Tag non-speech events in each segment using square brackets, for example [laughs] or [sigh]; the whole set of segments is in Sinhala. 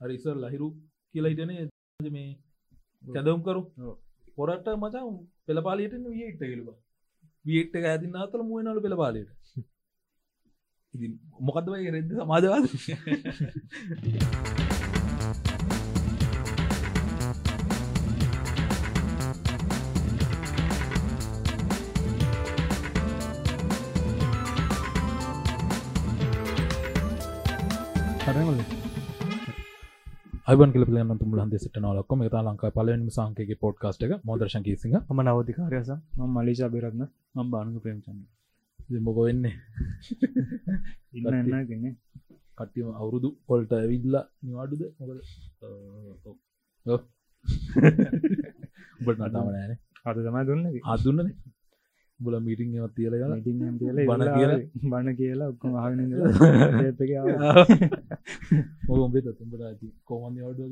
හරි ඉස්සර ලහිරු කියලා හිටනේ මේ කැදවම් කරු. පොරට මචා පෙළපාලියට වියට කියලවා වියට ඇතින් අතල මුවනලු පෙළපාලයට. [laughs] ඉති මොකදවයි රෙද්ද සමාජවාද [laughs] අයිබන් කලපලන්න තුමුල හන්ද සිට නලක්කොම තා ලංකා පලවෙනිම සංකගේ පොඩ්කාස්ට එක මොදර්ශන් කිසිංහ ම නවතිකාරයස ම මලිෂා බිරත්න ම බානුක ප්‍රේම්චන්ද. මොක වෙන්නේ? [laughs] ඉන්න එන්න ගෙන කට්ටිම අවුරුදු පොල්ට ඇවිල්ල නිවාඩුද? මොකද [laughs] උබට [laughs] නටාමනෑන අද තමයි දුන්න. අදුන්නන බුල මීටිං වත් තියල බණ බණ කියලා. බණ කියලා ඔක්කොම ආගෙන ඔබේ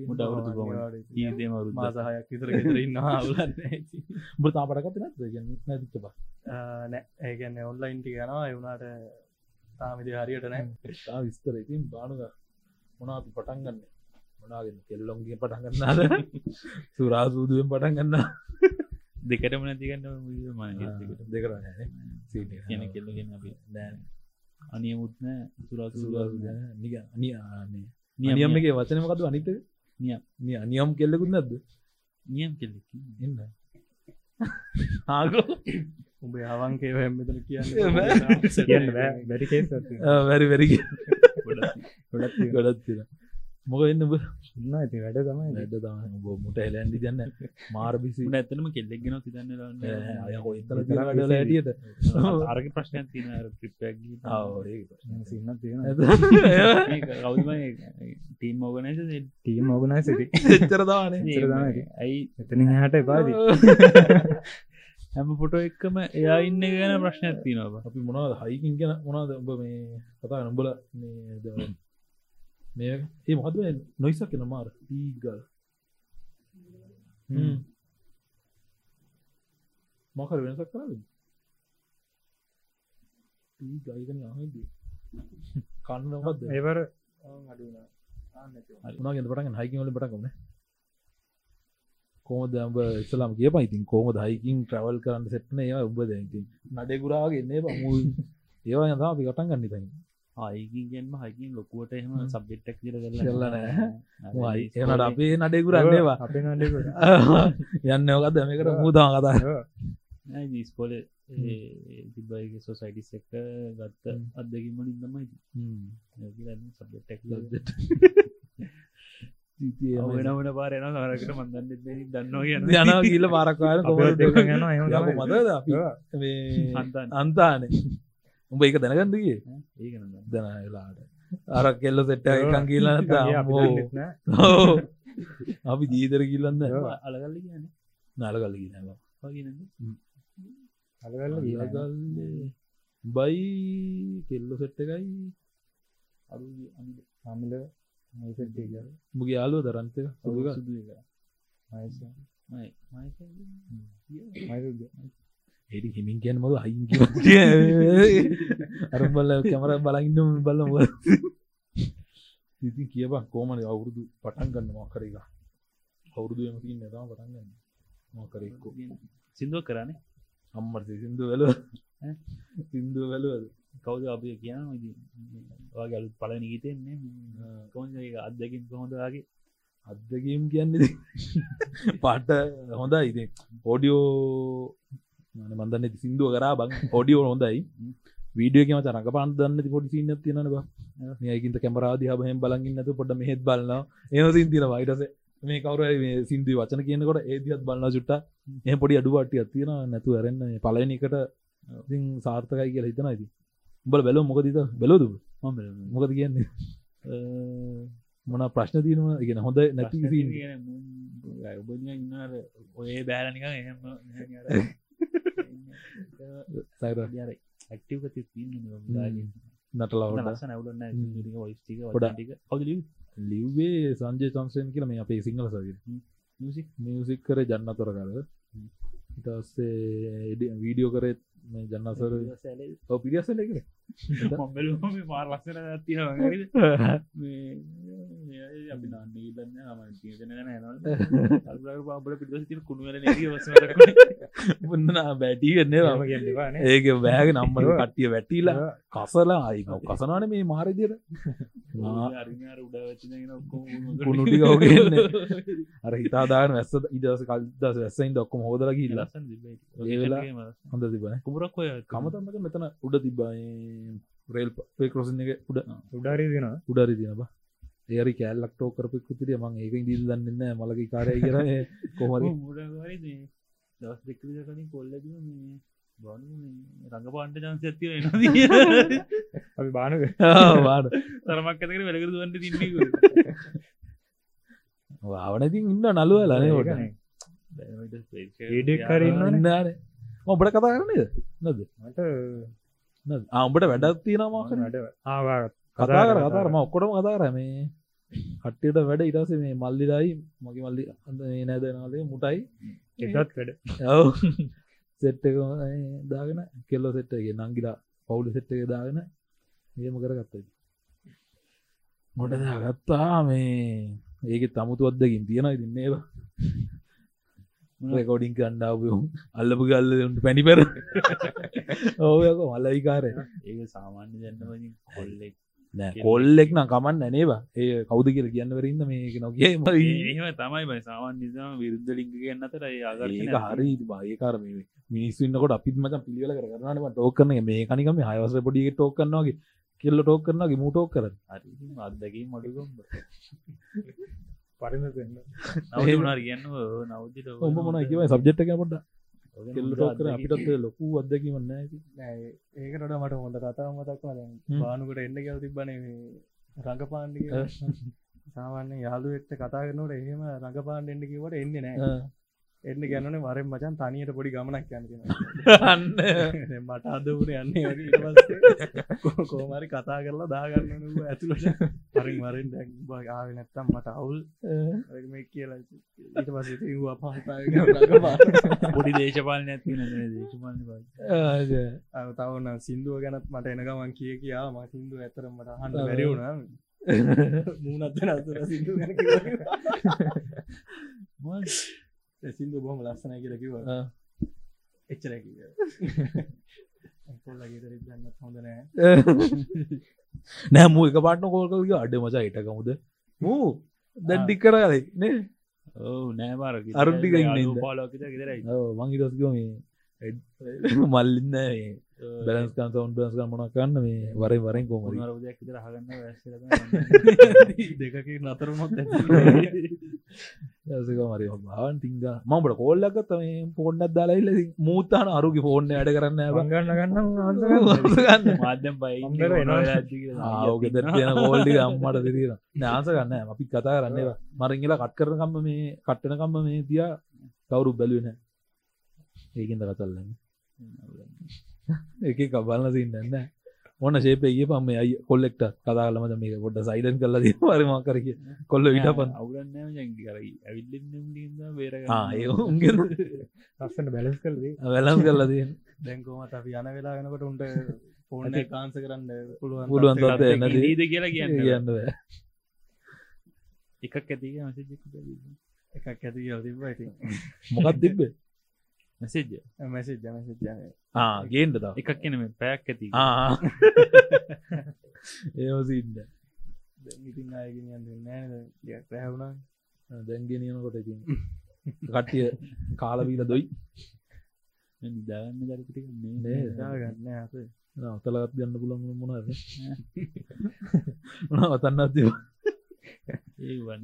මුට කොහොමද? ඊදේම අවුරුද්දක්. මාසාහයක් විතර ගෙදර ඉන්නවා. අවුලන්න බතා පටකත් නැ නැතිච්ච බ? නෑ. ඒගැන්න ඔන්ලයින්ට යනවා. එවුණට තාමිදි හරියට නෑ. විස්තර. ඉතින් බානුග මොනාපි පටන් ගන්න? මොනාගෙන කෙල්ලොන්ගේ පටන් ගන්නාද? [laughs] සුරාසූදුවෙන් පටන් ගන්න දෙකටම නැතිගන්න ම දෙකරන්න කියන කෙල්ලගෙන අපි නෑ. අනියමුත්න සුරාසු නියම. එක වචනමකතු අනිත නියම්. නිය අනියම් කෙල්ලකුත් නැද්ද? නියම් කෙල්ලෙක් එන්න. ආගෝ. උඹ අවන්කේ මෙතන කියන්න. කියන්න [laughs] බෑ. බැරි කේස් වැරි වැරි ගොඩත් ගොඩත් තිර මොක එන්න බ ඉන්න ඇති වැඩ තමයි. වැඩ තම මුට එලන්ඩි දන්න මාර බිසි. ඇතනම කෙල්ලෙක් ගෙන තිදන්න වැඩල ඇටියට අරක ප්‍රශ්නයක් තින ට්‍රිප්යක් සින්න තියෙන ටීම් ඕගනයිස ටීම් ඕගනයි සිටි තමයි. ඇයි? එතනින් හට එපාද [laughs] හැම පොටෝ එක්කම එයා ඉන්න ගැන ප්‍රශ්නයක් තිනවා අපි මොනවද හයිකින් ගැන මොනාද ඔබ මේ කතා නම්බල මේ මේ ඒ මොකද නොයිසක් කෙන මාර ඊගල් මොකර වෙනසක් කරද ගයිකන අහදී කන්න මොකක්ද ඒවර උනාගෙන් පටන් හයිකින් වල පටකම කෝමද ඇඹ ඉස්ලාම් කිය පයිතින් කෝමද හයිකින් ට්‍රවල් කරන්න සෙට්න ඒ උබ දැති නඩෙකුරාගේ බමු ඒවා යදා අපි කටන් ගන්න තයි ආයිකින්ගෙන්ම හකින් ලොකුවට එහෙම හ්ම්. සබ්ෙට්ටක් කියල කරලා නෑ. ඒනට අපේ නඩෙකුරන්නේවා අපේ යන්න ඔකත් [laughs] මේකට මුදා කතා. දීස්කොල තිබයිගේ සොසයිටිස් එක ගත්ත අදකිමලින් තමයි සබ්ෙට්ටක් වෙනවන පාරයන සරකට මන්දන්න දන්නවා කියන්න යන කියල පාරක්වාර කොම යන මතද අපි? මේ අන්තන්. අන්තානේ උඹ එක දැනගන්නගේ ඒකන දැන වෙලාට අර කෙල්ල සෙට්ට එකන් කියල අපි ජීතර කිල්ලන්න අලගල්ල කියන්න. නලගල්ල කියනවා බයි කෙල්ලො සෙට්ට එකයි. අරු සමිල මුගේ යාලුව දරන්තක සුදුක සුදු එක. මයිස මයි එඩි හිමින් කියන්න මොද හයින් අරම්බල්ල කැමර බලඉන්න බල්ල මො ඉති කියබ කෝමන අවුරුදු පටන් ගන්න මකරක අවුරුදු එමතින් නතා පටන් ගන්න. මකරෙක්කෝ සිින්දුව කරන්නේ අම්මට සිින්දු වැල සිින්දුව වැලුවද කවද අපිය කියන අලුත් පල නීතෙන්නේ කොන්ස අදකින් කොහොඳගේ අදගම් කියන්නේ [laughs] පාට හොඳ ඉති ඕඩියෝ මන්දන්න සිින්දුව කරා බං. ඔඩියෝ හොඳයි. වීඩියෝකම තරක පන්දන්න පොඩි සින්න තියෙන බ. ඒකින්ත කැමරාද හබහෙම බලගන්නතු පොඩ මෙහෙත් බලන්න ඒ සින්තින වයිටස මේ කවර සිින්දු වචන කියනකොට ඒදිත් බලන්න චුට්ට ඒ පොඩි අඩුවට්ටිය තියෙන නැතු ඇරන්න පලනිකට සාර්ථකයි කියලා හිතන ඇති උඹල බැලෝ මොකදීත බැලෝද මොකද කියන්නේ? මොන ප්‍රශ්න තියනවා ඉගෙන හොඳ නැති ඔය බෑලනික එහෙම ඇක්ටව නටලවට පොඩ- ලිව්වේ සංජය සංසයෙන් කියල මේ අපේ සිංහල සගේ මියසික් කර ජන්න තොර කර ඉටස්සේ වීඩියෝ කරත් මේ ජන්නසර සැලේ. [laughs] පිරිියසල එක මොම්බලම මාර ලස්සන ඇතින අපි නන්න ඉලන්න ම තියන නන බල පිටි කුණුවල පුන්න බැටි වෙන්නවා කියන්නවාන ඒක බෑග නම්මල කට්ටිය වැටිලා [laughs] කසලා අයි කසනාන මේ මාරදිර කුණුටි කවගන්න අර හිතාදාන වැස්ස ඉදස කල්දස වැස්සයින් දොක්කොම හෝදල ගිල්ල ඒ වෙලා හොඳ තිබන කුමරක් ඔය කමතන්නක මෙතන උඩ තිබයි රේල් පේ කරසින් එක උඩ. උඩාරී දෙන උඩරි තියනබ ඒරි කෑල්ලක් ටෝ කරපෙක් තිරිය මං ඒක දිල් දන්නන්න මලක කාරය කර මුඩවාරි දවස් දෙක්කවිද කලින් කොල්ලද මේ බනු රඟ පාන්ට චන්ස ඇතිව එන අපි බානුක [laughs] වාඩ තරමක් ඇතකර වැලකර දුවන්ට තින්නේ [laughs] වාවනතින් ඉන්න නලුව ලනේ ොට ඒඩෙක් කරන්න ඔබට කතා කරනද නද මට ආඹට වැඩත් තියෙනවාක වැඩ කතා කර කතාරම ඔක්කොටම කතාර මේ කට්ටියට වැඩ ඉටස මේ මල්ලිරයි මගේ මල්ලි නෑදනාලේ මුටයි. එදත් වැඩ. සෙට්ක දාගෙන කෙල්ලො සෙට්ටගේ නංගිලා පවුලි සෙට්ටක දාගෙන ඒම කර ගත්ත මොට ගත්තා මේ ඒක තමුතු අදකින් තියෙන ඉතින්නේ රෙකෝඩිං කණ්ඩාවයුම් අල්ලපු ගල්ලට පැණිපෙර ඕයක මල්ලයිකාරය ඒක සාමාන්‍ය ජන්නවලින් කොල්ලෙක් නෑ කොල්ලෙක් නම් කමන්න නේවා. ඒ කවුද කියල කියන්නවරන්න මේක නොගේ ඒම තමයි බයි. සාමාන්‍ය නිසාම විරුද්ධ ලිංග අතර ඒ හරි බයකාර මේ මිනිස්සුන්නකොට අපිත් මචන් පිළිවල කරනම ටෝකන මේ කනිකම හයවස පොඩිය ටෝක් කරනවාගේ කෙල්ල ටෝක් කරනගේ මූටෝක් කර හරි අත්දකින් මඩුගම් පරින්න නවනාර කියන්න නවතිට ඔබ මොන කිව සබ්ජෙට්ක පොට කෙල්ල ටෝක් කර අපිටත් ලොකු අදකිවන්න ඒකට මට හොඳ කතා මතක්. බානුකට එන්න ගැව තිබන රඟපාන්ඩි සාමාන්‍ය යාලුවෙක්ට කතා කරනට එහෙම රඟපාන්ඩ එන්න කිවට එන්න නෑ එන්න ගැන්නන වරෙන් මචන් තනියට පොඩි ගමනක් යන්න මට අදපුර යන්නේ කෝමරි කතා කරලා දාගන්න ඇතුළට. පරින් වරෙන් ආව නැත්තම් මට අවුල්. මේ කියලා ඊට පස පහතා පොඩි දේශපාලන ඇති දේශපාලන බයි තවන සිින්දුව ගැනත් මට එනගමන් කිය කියා ම සිින්දුව ඇතර මට හන්ඩ වැරවුණ මූනත්ත නතුර සිින්දු ගැන සිින්දු බොහම ලස්සන කියල කිව එච්චර [laughs] කොල්ලගේ දන්න හොඳ නෑ. [laughs] නෑ මූ එක පාටන කෝල්කල්ග අඩ මචා හිටකමුද මූ දැඩ්ඩි කර කලේ නේ? ඔව නෑමාර අරුට්ටික ඉන්න ඉන්න. පාලෝක ගෙදරයි මංගි දස්කම මල්ලින්න බැලස්කන් සවන් බස්ක මොනක් කන්න මේ වරේ වරෙන් වැස්ස දෙකක ඇසක මරි බාවන් තිංග මමට කොල්ලක් තම පොන්නත් දාලායිල්ල මූතාන අරුගි ෆෝර්න්න අඩ කරන්න ගන්න ගන්න මාධ්‍යම් තියෙන කෝල්ඩි අම්මට දෙරීන නාස ගන්න අපි කතා කරන්නවා මරංගලා කට් කරනකම්ම මේ කට්ටනකම්ම මේ තියා කවුරු බැලුවෙන ඒකින්ද කතල්ලන්න එක කබල්ල සින්නන්න ඔන්න ශේපේ පම අයි කොල්ලෙක්ට කතාලමද මේ පොඩ සයිඩන් කල්ල දී පරමා කරක කොල්ල විට පන් ඒ උන්ගේ ලස්සන බැලස් කල්දී වැලම් කල්ල දී දැන්කෝමත් අපි යන වෙලා වෙනකොට උන්ට ෆෝන කාන්ස කරන්න පුළුවන් පුළුවන්. නීද කියලා කියන්න කියන්න එකක් ඇති මසජ එකක් ඇති මොකක් තිබ්බේ? මැසෙජ්ජ මැසිජ මසිජන ගේන්ට තාව එකක් කියන මේ පැයක් ඇති. [laughs] ඒවසින්න ඉතින් අයගෙන නෑ රැහුණා දැන්ගෙනයනකොට ඉතින් කට්ටිය කාලවීල දොයි. නිදාගන්න දරපිටි නෑ. දාගන්න අප අතලගත් ගන්න පුළන් මොනද මොන ඒ වන්න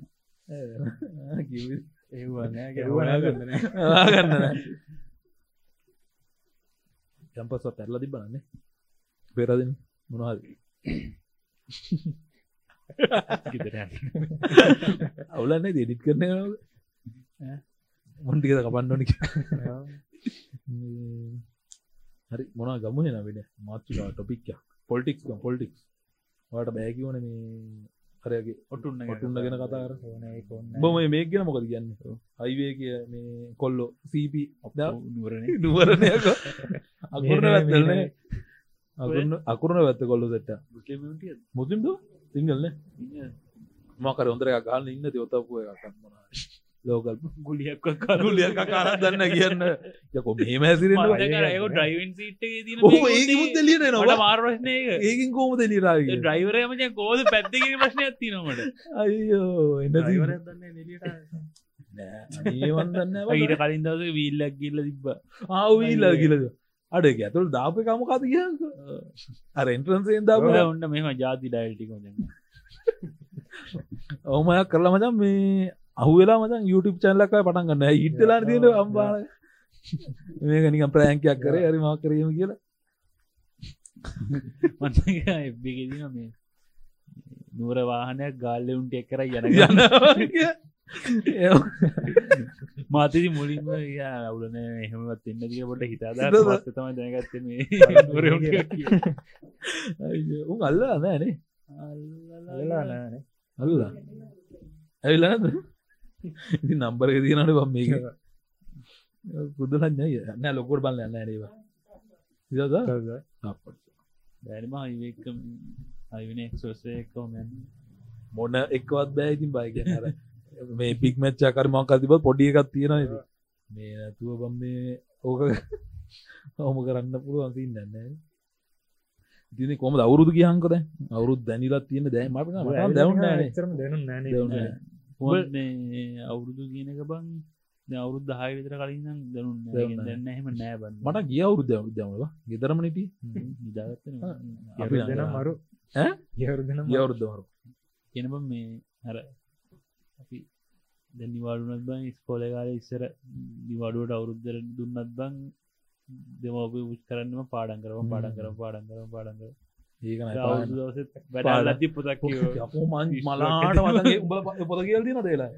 ඒවන්න ඒවන්න ගන්න ගන්න යම්පස් පැරල තිබනන්නේ පෙරදින මොනහද අවුලන්න දෙඩිත් කරන මොන්ටිකද කපන්නනි හරි මොනා ගමුණ නවෙන මාත්‍රිකා ටොපික්ය පොල්ටික්ස් පොල්ටික්ස් වාට බෑකිවන මේ අරගේ ඔටුන්න ඔටුන්නගෙන කතා කර ඕන ඒක ඕන්න බොම මේ ගැන මොකද කියන්න? අයිවේ කිය මේ කොල්ලෝ සීප නුවරණ. [laughs] නුවරණයක [laughs] මේ- වැත්තල්න මේ- අකුරන අකුරන වැත්ත කොල්ලු සෙට්ට මුතිම්ද සිංහල්න මකර හොඳර ගන්න ඉන්න දෙවතපුුව එකක් ලෝකල් ගුලියක් කරුලිය කාර දන්න කියන්න. යකො මේ මැසිරෙන් ඩ්‍රයිවන් සිට් තින ඕ ඒ මුත් එලියට නවා මාර්වශ්නයක ඒකින් කෝමද නිරාගේ ඩ්‍රයිවරයමච කෝද පැත්තිකින ප්‍රශ්නයක් තිනමට අයියෝ එන්න ඩ්‍රයිවරයක් දන්නේ නිලියට ඒවන්දන්න ඊට කලින් දවස වීල්ලක් ගිල්ල තිබ්බ. ආවීල්ල කියලද අඩ ඇතුළ දාප කමකද කිය අර එන්ට්‍රන්සයෙන් දාප ඔන්න මෙම ජාති ඩයිල්ටික ඔහමයක් කරලා මචන් මේ අහුවෙලා මචන් YouTube චැල්ලක්කයි පටන් [laughs] ගන්න ඉටලා තියෙන අම්බාන මේක නික ප්‍රෑංකයක් කරේ. හරි මක් කරීම කියලා. එබ්බිගෙදන මේ නුවර වාහනයක් ගාල්ලවුන්ට එක් කර යන යන මාතති මුලින්ම අවුලන එහෙමත් එන්න දිය පොට හිතාද? තම දැනගත්ත මේ උන් අල්ලා නෑනේ. අල්ලා ඇවිල්ලා නැද ඉති නම්බර තියනට බම් මේක. පුදුලඥය නෑ ලොකොට බල යන්න ඉදද බැරිම අයිවක අයිවන එක්සෝසයකෝමන් මොන එක්වත් බෑ ඉතින් බයි කියනර මේ පික් මච්චා කරමක් අතිබ පොඩි එකක් තියෙන මේ නැතුව බම් මේ ඕක හොම කරන්න පුළුවන් සින්න නෑ ඉතින කොම අවුරුදු කියහන්කද අවුරුත් දැනිලත් තියෙන දැ මට දැවුන්න අවුරුදු කියනක බං. අවුරුද් දහය විතර කලින් දැනුන්න දැනුන්නේ දැන්න එහෙම නෑබන්න මට ගිය අවුරුද් දැවුත් දැමල ගෙතරම නිටි නිදාගත්ත මරු ඈ? යවරු දෙනම් ගිය අවුරුද්දමරු එනබ මේ හර අපි දැනිවාඩුනත් බං ස්කෝල කාල ඉස්සර දිවඩුවට අවුරුද්ධර දුන්නත් බං දෙමෝප උච් කරන්නම පාඩන් කරම පාඩන් කරම පාඩන් කරම පාඩන් කර වැඩලති පොතක් මන් මලාට උඹ පොත කියල් තින දේලා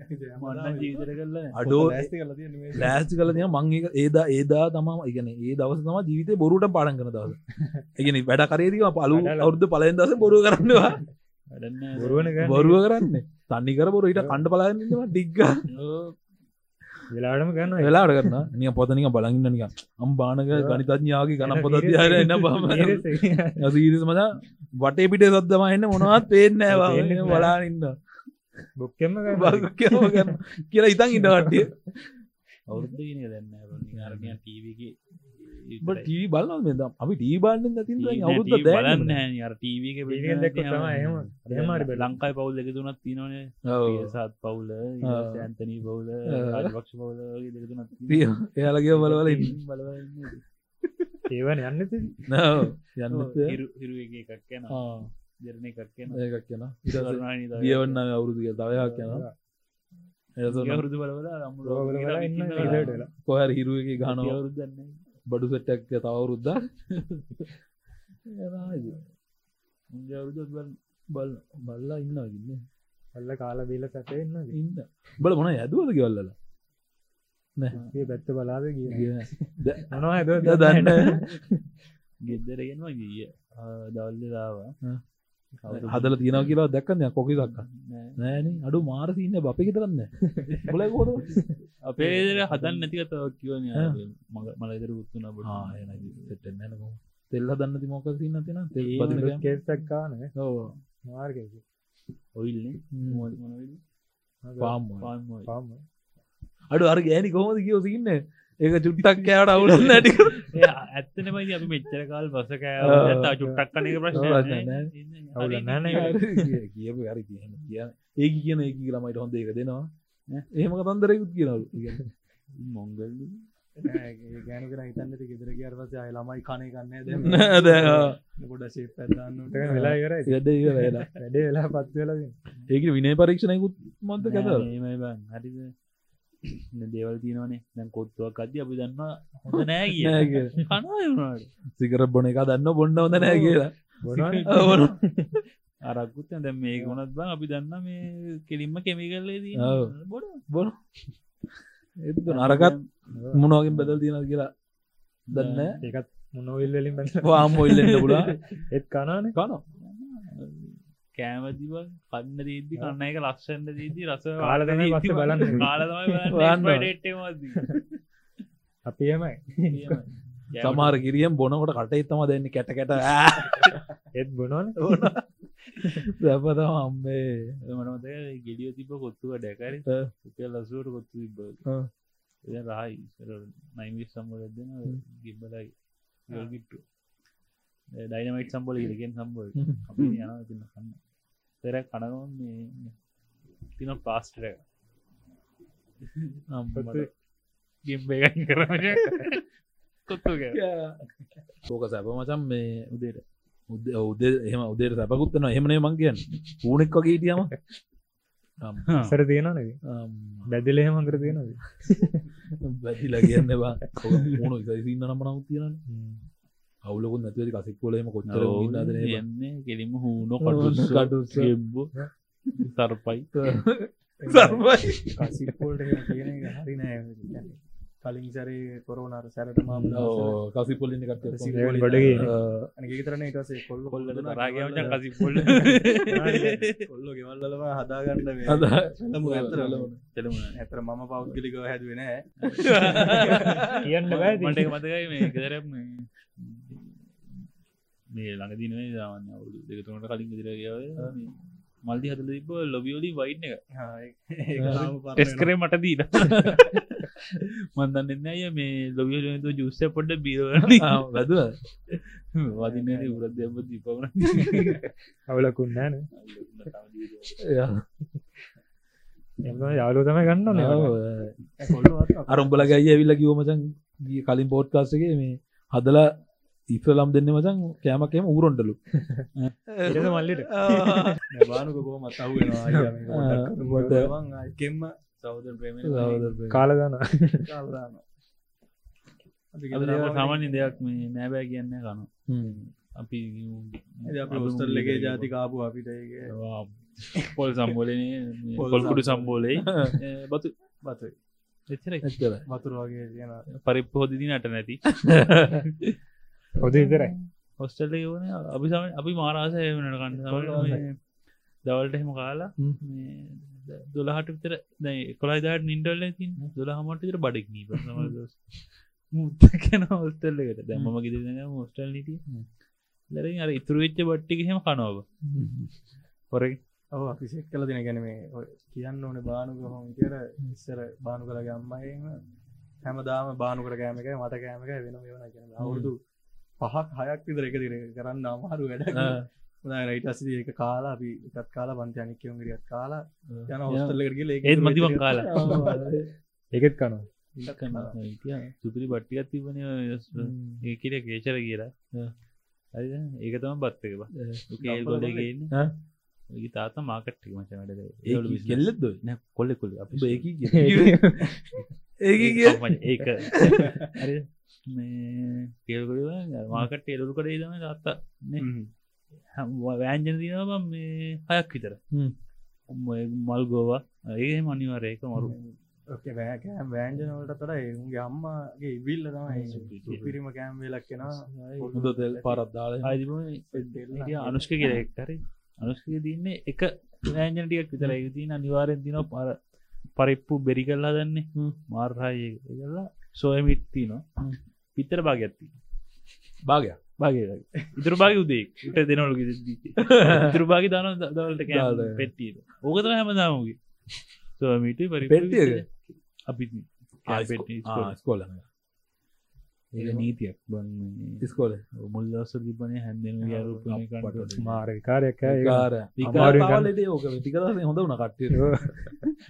මන්න ජීවිතර කරල අඩෝ ලෑස්ති කල තිය මං ඒදා ඒදා තම ඉගන ඒ දවස තම ජීවිතය බොරුට පාඩන් කන දවස එකන වැඩ කරේතික පලු අවුද්ධ පලෙන් දස බොරු කරන්නවා බොරුව කරන්න තන්නිකර බොරු ඊට කණ්ඩ පලාගන්නවා ඩික්ග වෙලාටම ගන්න වෙලාට කරන්න නිය පොතනික බලගන්න නික අම්බානක ගනිතඥාගේ ගනම් පොතත් යාර එන්න බම. [laughs] සීරිස මද වටේ පිටේ සද්දම එන්න මොනවත් පේෙන් නෑවා පේන්නේ නෑ. බලාඉන්න බොක්කෙම කියලා ඉතන් ඉන්න කට්ටිය අවුරුද්ධ දැන්න අරග ටීවගේ ටී බලන්න මෙද අපි ටී බාන්න තින් අවුරුද්ද බලන්න ටීවක බලන්න. ලංකායි පවුල් එක තුනත් තිනවනේ සත් පවුල ඇන්තනී පවුල රාජපක්ෂ පවුල එයාලගේ බලවල බල ඒවන යන්න ති යන්න හිරු එක එකක් යන දෙරණ එකක් යන ඒකක් කියන දියවන්න අවුරුදුගේ තවයක් වෙලා කොහර හිරුවගේ ගාන අවුරුදන්න බඩු සට්ටක් තවරුද්දා අවුරුදු බල් බල්ලා ඉන්න. ගන්න අල්ල කාල බීල සැටේ ඉන්න. බල මොන ඇදුවද ගෙවල්ලල? ඒ පැත්ත බලාද කිය ද- දන්න [laughs] ගෙදරගෙනවා ගිය. දවල්ලදාවා හදල තියෙන කියලා දැක්කන්න කොකි දක්ක? නෑන අඩු මාරසින්න බප තරන්න බොල කෝද අපේ හදන්න නැතිකතව කියවන මලදර උත්තුන බට සෙට්ටන්නකො තෙල්ල දන්න ති මොක සින්න තින තෙල් ඕ මාර්ග ඔයිල්න්නේ පාම් පාම් අඩු අර ගෑනි කොහොමද කියෝ සින්න ඒක චුට්ටක් කෑවට අවුලන්න ඇටි [laughs] ඇත්තනමයි අපි මෙච්චර කාල් බස. කෑ චුට්ටක් කනක ප්‍රශ්න අවුල නෑනේ. කියපු හරි කියන කිය ඒ කියන ඒ ළමයිට හොඳ එක දෙනවා. එහෙම කතන්දරයකුත් කියනවලු. [laughs] මොංගල් ගෑනු කර හිතන්නට ගෙදර කියරපස අය ළමයි කණය කන්න නෑ දැන් ගොඩ ශේ පැදන්නට වෙලා ඉවර වැඩ වැඩේ. වෙලා පත් වෙලා ඒක විනය පරීක්ෂණයකුත් මන්ත කත හරිද දේවල් තියනවනේ. දැන් කොත්තුවක් අද අපි දන්න හොඳ නෑ කිය. කනවාට සිකර බොන එක දන්න බොන්න හොඳ නෑ කියලා. අරක්කුත් දැම් මේ ගොනත් බං අපි දන්න මේ කෙලින්ම කෙමිකල්ලේ දී. බොඩ බොන. නරකත් මොනවගින් බදල් තියෙන කියලා දන්න ඒකත් මොනොවිල් වලින් බැ වාම් ඔල්ලෙන්ට පුලා එත් කනාන කන කෑමතිව කන්න දීදදි කන්න එක ලක්ෂන්න දීදී රස කාලා තමයි පස්සේ බලන්නේ. [laughs] කාලතමයි අපි එමයි සමාර කිරියම් බොනකොට කටේ තම දෙන්න කැට කැට. [laughs] එත් බොනෝන දැපතම අම්බේ මනමත ගෙඩිය තිබ කොත්තුව ඩැකරි ලසුවට කොත්තු තිබ රහයි. නයිමි සම්බලදන ගිබලයි යල්ගිට්ටු ඩයිනමයිට සම්බල ඉරගෙන් සම්බල අපි යන තින්න කන්න තෙර කනගම තින ප්ලාස්ටර ගිම්බේ කරන කොත්තු. සෝක සැප මචන් මේ උදේට. උද උද එහම උදේට සැපකුත්තන එහෙමනේ මං කියන්න. පූනෙක් වගේ හිටියම. සර තියෙනනද බැදිලේ මකර තියෙනද බැතිලා කියන්නවා ඕනු ඉසින්න නම නමුත් තියෙන අවුලකුත් නැතිවද කසික්කොලේම කොච්චර යන්නේ කෙලිම හූනො කටුස් කටු කටුස් ගෙබ්බ සර්පයි. [laughs] කසිපොල්ට හරි නෑ. කලින් සැරේ කොරෝනාර සැරට මාම කසිපොලින්න කට කසිපොලි ගොඩගේ. තරන ඉටසේ කොල්ල කොල්ලට තරාගමච කසි පොල්ල කොල්ල ගෙවල්ලම හදාගන්න තෙලම ඇතර මම පෞද්ගලිකව හැදුවෙන [laughs] [laughs] කියන්න මට මතකයි මේ ගෙදර මේ ළඟ දිනේ දාන්න අවුදු දෙකතුනට කලින් ගෙදර මල්දි හදල තිබ ලොබියෝලි වයින්න එක. ටෙස්කරේ මට දීන [laughs] මන්දන්න අය මේ ලොවියලතු ජුස්ස පොඩ්ඩ බීරවන වැදුව? වදින දෙබ දීපවන අවලකුන් නෑන එම යාලු තම ගන්න අරුම්බල ගැයි ඇවිල්ල කිවමචන් කලින් පෝට්කාස්ටගේ මේ හදලා ඉපලම් දෙන්න මචන් කෑමකම උරොන්ටලු මල්ලට [laughs] බානුක කෝ මත් අහුවෙනවා කෙම්ම සෞද ප්‍රේම කාලගන සාමාන්‍ය දෙයක් මේ නෑබෑ කියන්න කනු අපි ඔස්ටල්ලගේ ජාති කාපු අපිට පොල් සම්බෝලනේ පොල්කුඩු සම්බෝලයි [laughs] බතු බතු එච්චර වතුර වගේ තියෙන පරිප්ප හොදිදි නට නැති [laughs] හොද ඉතරයි හොස්ටල්ල ඕන අපි සම අපි මාරාස වනට කන්න දවල්ට එහෙම කාලා දොළහට විතර දැ කොලා දාට නින්ඩල්ල තින් දොළහමට විතර බඩක් නී මුත්තකන හොස්ටල්ලකට දැමම ගෙද හොස්ටල් නිට ලරින් අර ඉතුරු වෙච්ච බට්ටික හෙම කනෝව හොර ඔව අපි සෙක් කල දෙන ගැන මේ කියන්න ඕන බානුක හොම කියර ඉස්සර බානු කළගේ අම්මයම හැමදාම බානුකර කෑමක මට කෑමක වෙන වන කියන අවුරුදු පහක් හයක් විතර එක දිර කරන්න අමාරු වැඩ රයිටස් ඒක කාලා අපි එකත් කාලා පන්ති අනිකයෝගරියත් කාලා යන හොස්ටල්ලකරගේ ඒත් මතිවන් කාලා. [laughs] ඒකෙත් කනවා. සුපිරි බට්ටියත් තිබන ඒකට කේචර කියලා. ඒක තම බත්තක ගොඩගන්න ඒ තාත මාකට්ටි මචනට කෙල්ලෙද කොල්ල කොල අපි [laughs] ඒක ඒක [laughs] කේල්ගොඩ මාකට එලුරු කඩේ දම තාත්තා වෑන්ජන දිනවා මේ හයක් විතර. මල් ගෝවා. ඒ මනිවාරයක මරු. කෑම් වෑන්ජනවලට තොර එුන්ගේ අම්මගේ ඉවිල්ල තමයි පිරිම කෑම් වෙලක් කෙන හොඳ තෙල් පරත්දාල අනුෂ්ක කියලෙක් හරි. අනුෂ්ක තින්නේ එක වෑන්ජනටියක් විතර. තින අනිවාරෙන් දින පර පරිප්පු බෙරි කල්ලා දන්නේ මාර්හය කලා සෝයමිත්ති නවා පිත්තර භාගඇත්ති භාගයක් භාග ඉතුර භාග උදේ ඉට දෙනවලු [laughs] ඉතුර භාගි දාන දවලට කෑ පෙට්ටිය ඕකතර හැමදාමගේ සෝමිට පරි පෙට්ටියක? අපි ස්කෝල ඒ නීතියක් බන් ස්කෝල මුල් දවස තිබනේ හැන්දෙන යාරු මාරකාරයක කාර අමාරුවෙන් ගන්න. විකාලට ඕක ටිකදස හොඳ වන කට්ටිය.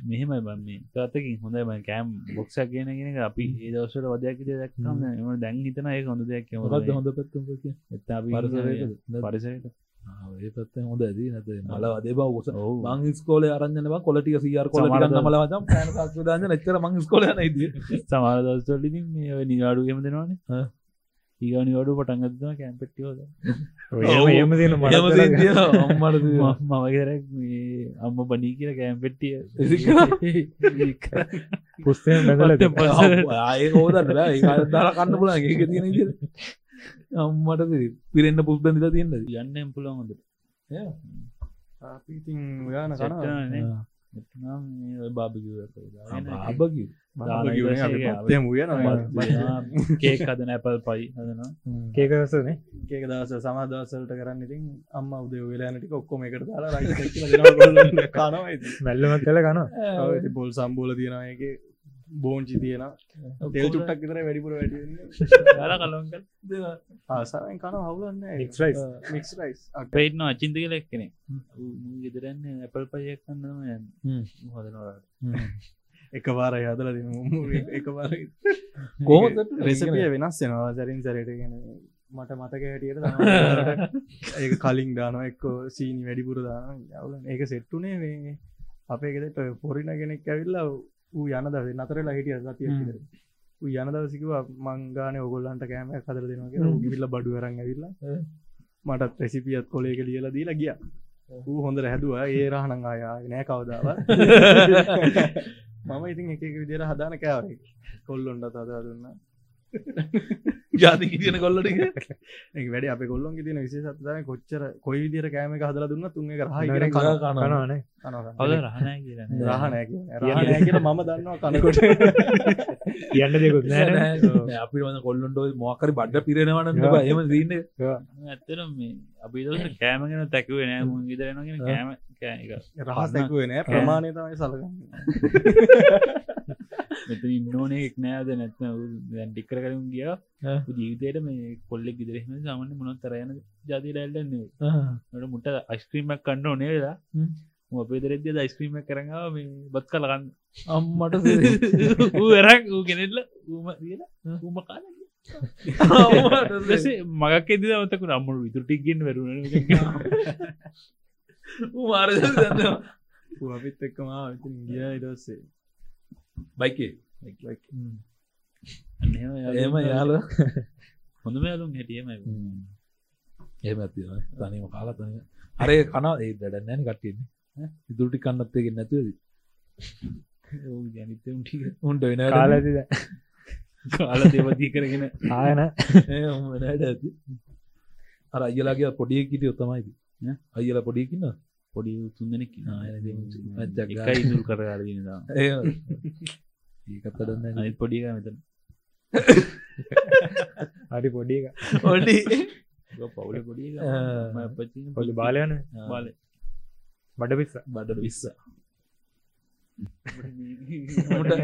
මෙහෙමයි බන්නේ. තතකින් හොඳම කෑම් බොක්ෂක් කියනගෙන අපි ඒ දවසට වදයක් දක්ම එම දැන් හිතන ඒ හොඳ දෙයක් මොකක්ද හොඳ පැත්තුම් එත් අපි පරිසරයකද? පරිසයට ඒ පත්ත හොඳ ඇදී නැත මල අදේ බව ස. මං ස්කෝල අරන්නවා කොලටික සියර් කොලටික මල වචම් පෑන සක්දාන්න එච්චර මං ස්කොල නයිද සමාර දවස්වලින් මේ නිවාඩුගම දෙනවානේ. ඒගනි වඩු පටන්ගත්ම කැම්පෙට්ටියෝද එම තියෙන මට අම්මට මවගරක් මේ අම්ම බනී කියල කෑම්පෙට්ටිය පුස්තයෙන් බැඳල ආය හෝදන්න ඒ දාලා කන්න පුලා ඒක තියෙන අම්මට පිරෙන්න්න පුස්බඳලා තියෙන්ද යන්න පුළන් හොඳ අපි ඉතින් ඔයාන කන බාබිග ආබග කේක් හදන ඇපල් පයි හදනවා. කේකසනේ ඒක දවස සමාදවසලට කරන්න ඉතින් අම්ම උදේ වෙලානටික ඔක්කොම එකට දාලා මැල්ලමත් කල කන බොල් සම්බෝල තියෙනක බෝංචි තියෙන තෙල් චුට්ටක් විතර වැඩිපුර වැඩි ල කලොන්ක ආසාෙන් කන හවුලන්න එක්ස්රයිස් මික්ස් රයිස් පේටන අචින්ත කල එක්කනෙ ගෙදරන්න ඇපල් පයියක් කන්නම හදනවාට එක වාර හදල එක වාර කොහො රෙසපිය වෙනස් වෙනවා. සරින් සරට ගෙන මට මතක හැටියට [laughs] ඒක කලින් දානවා. එක්කෝ සීනි වැඩිපුර දාන යවල ඒක සෙට්ටුනේ මේ අපේ ගෙදට පොරින කෙනෙක් ඇවිල්ලා ඌ යන දව නතරලා හිටිය සතිය ඌ යන දවසිකව මංගාන ඔගොල්ලන්ට කෑම කදර දෙනවා ගිවිල්ල බඩු අරන් ඇවිල්ලා මටත් රෙසිපියත් කොලේක ලියලා දීලා ගිය. ඌ හොඳට හැදවා ඒ රහනං ආයා නෑ කවදාව [laughs] මම ඉතින් එක විදිර හදාන කෑවර කොල්ලොන්ට තදා දුන්න [laughs] ජාති කියන කොල්ලට වැඩ අප කොල්ලොන් තින විශේෂත්න කොච්චර කොයි විදිර කෑම හදල දුන්න තුන් එක රහ කියරන රහනෑ රහනෑ කියල මම දන්නවා කනකොට. [laughs] කියන්න දෙකුත් නෑ අපි වන කොල්ලොන්ට මොකරි බඩ්ඩ පිරෙනවන එම දන්න. ඇත්තර මේ අපි කෑමගෙන තැකුවේ නෑ. මුන් ගෙදරනගෙන කෑම රහස් දැකුවේ නෑ. ප්‍රමාණය තමයි සලගන්න [laughs] මෙත ඉන්නෝනේ එක් නෑද නැත්න දැන් ටික්කර කරුම් ගිය. ජීවිතයට මේ කොල්ලෙක් ගෙදරෙම සාමන්න මොනොත් තරයන ජාති ඩැල්ලන්නේ ට මුට අයිස්ක්‍රීමක් කන්න ඕනේ වෙලා අපේ දරෙද්‍ය යිස්ක්‍රීම කරඟාව මේ බත් කලගන්න අම්මට [laughs] ඌ එරක් ඌ ගෙනෙල්ල ඌම කියලා ඌම කාල [laughs] මගක් එද මතකු අම්මුණු විතුටික්ගෙන් වරුණ මාර අපිත් එක්කම ගිය ඉටස්සේ බයිකේ එම යාල හොඳම යාලුම් හැටියම එහෙම [laughs] ඇති තනීම [laughs] කාලා තනය අරේ කනා ඒ දඩ නෑන කට්ටියන්නේ ඉදුරටි කන්නත්තයගෙන් නැතුවද ජනිත උන්ට වෙන කාලද කාල දෙවදී කරගෙන. ආයන [laughs] ඇති. අර අයලාගේ පොඩිය කිටිය ඔත්තමයිද අයල පොඩියකින්න පොඩි තුන්දනෙක් මැච්චක් ඉදුල් කරගරදනවා ඒකත්තදන්න අනිත් පොඩික මෙතන. අඩි පොඩික ඔඩි පවුල පොඩි පොලි බාලයන බාල බඩ පිස්ස බඩ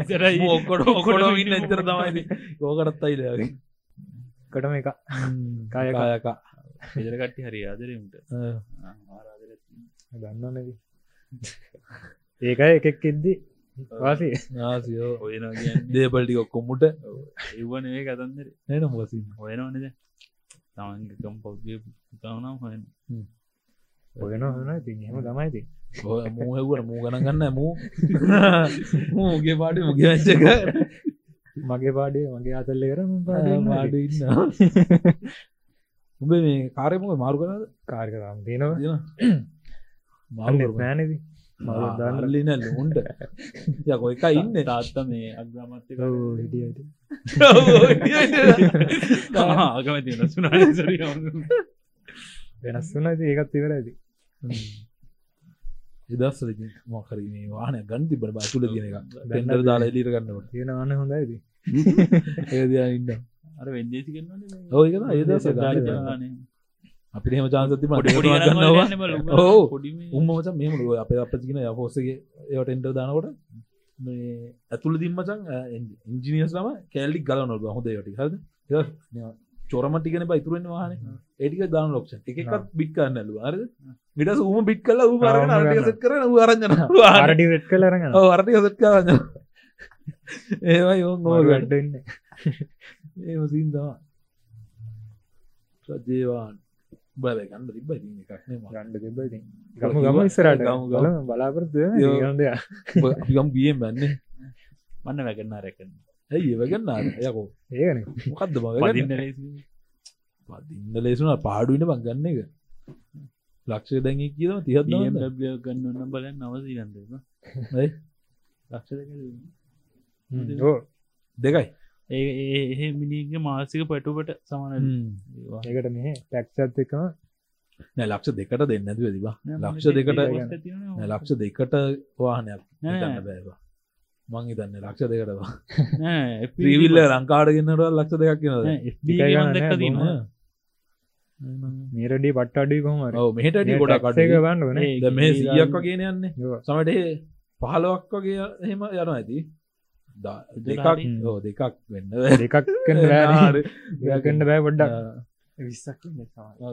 ඉතරයි ඔක්කොට ඔකොට ඉන්න එතර තමයි. ඕකරත්තයි ලගේ කටම එක. කායක. කායකා. එදර කට්ටි හරි ආදරමට දන්න නැති ඒකයි එකෙක් එද්දි වාසේ. නාසියෝ ඔයන දේපල්ටි ඔක්කොම්මුට එවන ඒ කතන්දර. නන මොසින් හොයනවනද තමන්ගකම් පෞද්ගය පුතාවනම් හොයන ඔයන හන ති හෙම තමයිති මූහවුවට මූ ගන ගන්න. මූ. මූගේ පාඩි මුගේ වැච්චක මගේ පාඩේ මගේ අතල්ල කර පාඩ ඉන්න උඹ මේ කාරයමක මාරු කරද කාර්කරම් තියෙනවා [clears throat] මාරු නෑනති දන්නලින උන්ට යකො එක [laughs] ඉන්න? තාත්ත මේ අග්‍රමත්තක හිටියට ආගමති නසුනා සරි වෙනස් වනති ඒකත් ඉවර ඇති එදස්සල මොකරීම වාන ගන්ති බට බතුල තියෙන එක පෙන්ඩර දාලා එලිර ගන්නවට තියෙන වන්න හොඳ ඇති [laughs] ඒදයා ඉන්න අර වෙන්දේසි කන්න ඕක ඒදස අපිට හෙම චාන්සති මට ඕ උම්මච මෙම අප අපතිගෙන යහෝසගේ ඒවට එන්ට දානකොට මේ ඇතුළ දිම්මචන් ඉංජිනියස් ලම කෑල්ලික් ගල නොල් හොඳ යටි හද චොරමටිගෙන බයිතුරෙන් වාහන. ඒටික දාන ලොක්ෂ එකක් බික් කරන්න ඇලු අර විට උම බික් කල ූ අරට කරන අරජන අරටි වෙට් කලරග අරට සත් කරන්න ඒවා යෝ නෝ වැඩන්න ඒම සිීන්දවා සජේවාන් බල ගන්න තිබ එකක් ගණ්ඩ තිබ ගම ගම ඉස්සරට ගම ගල බලාපරත් ගන්ඩ ගම් බියම් බන්නේ මන්න වැගන්න රැකන්න ඇයි ඒවගන්න යකෝ. ඒන මොකක්ද පදින්න බ පදින්න ලේසුන පාඩුවන බංගන්න එක. ලක්ෂ දැඟ කියම තිහත් ගන්න ඔන්න බලන්න නවසී ගන්ද ලක්ෂ දෙකයි ඒ මිනිගේ මාසික පටුපට සමන ඒකට මෙහ ටැක්සත් එකම නෑ ලක්ෂ දෙකට දෙන්න ඇති වෙදිවා ලක්ෂ දෙකට ලක්ෂ දෙකට වාහනයක් හිතන්න බෑවා මං හිතන්න ලක්ෂ දෙකටවා ්‍රීවිල්ල ලංකාඩගෙන්න්නට ලක්ෂ දෙකක් දීම මේරඩි පට් අඩි කොමර ඔව මෙහට ගොඩක් ටක් එක ගන්න. වන මේ සියක් වගෙන යන්නේ සමට පහලොක් වගේ එහෙම යන ඇති දෙකක්. ඕ දෙකක් වෙන්න දෙකක් කන්න බෑ පොඩ්ඩක්. විස්සක්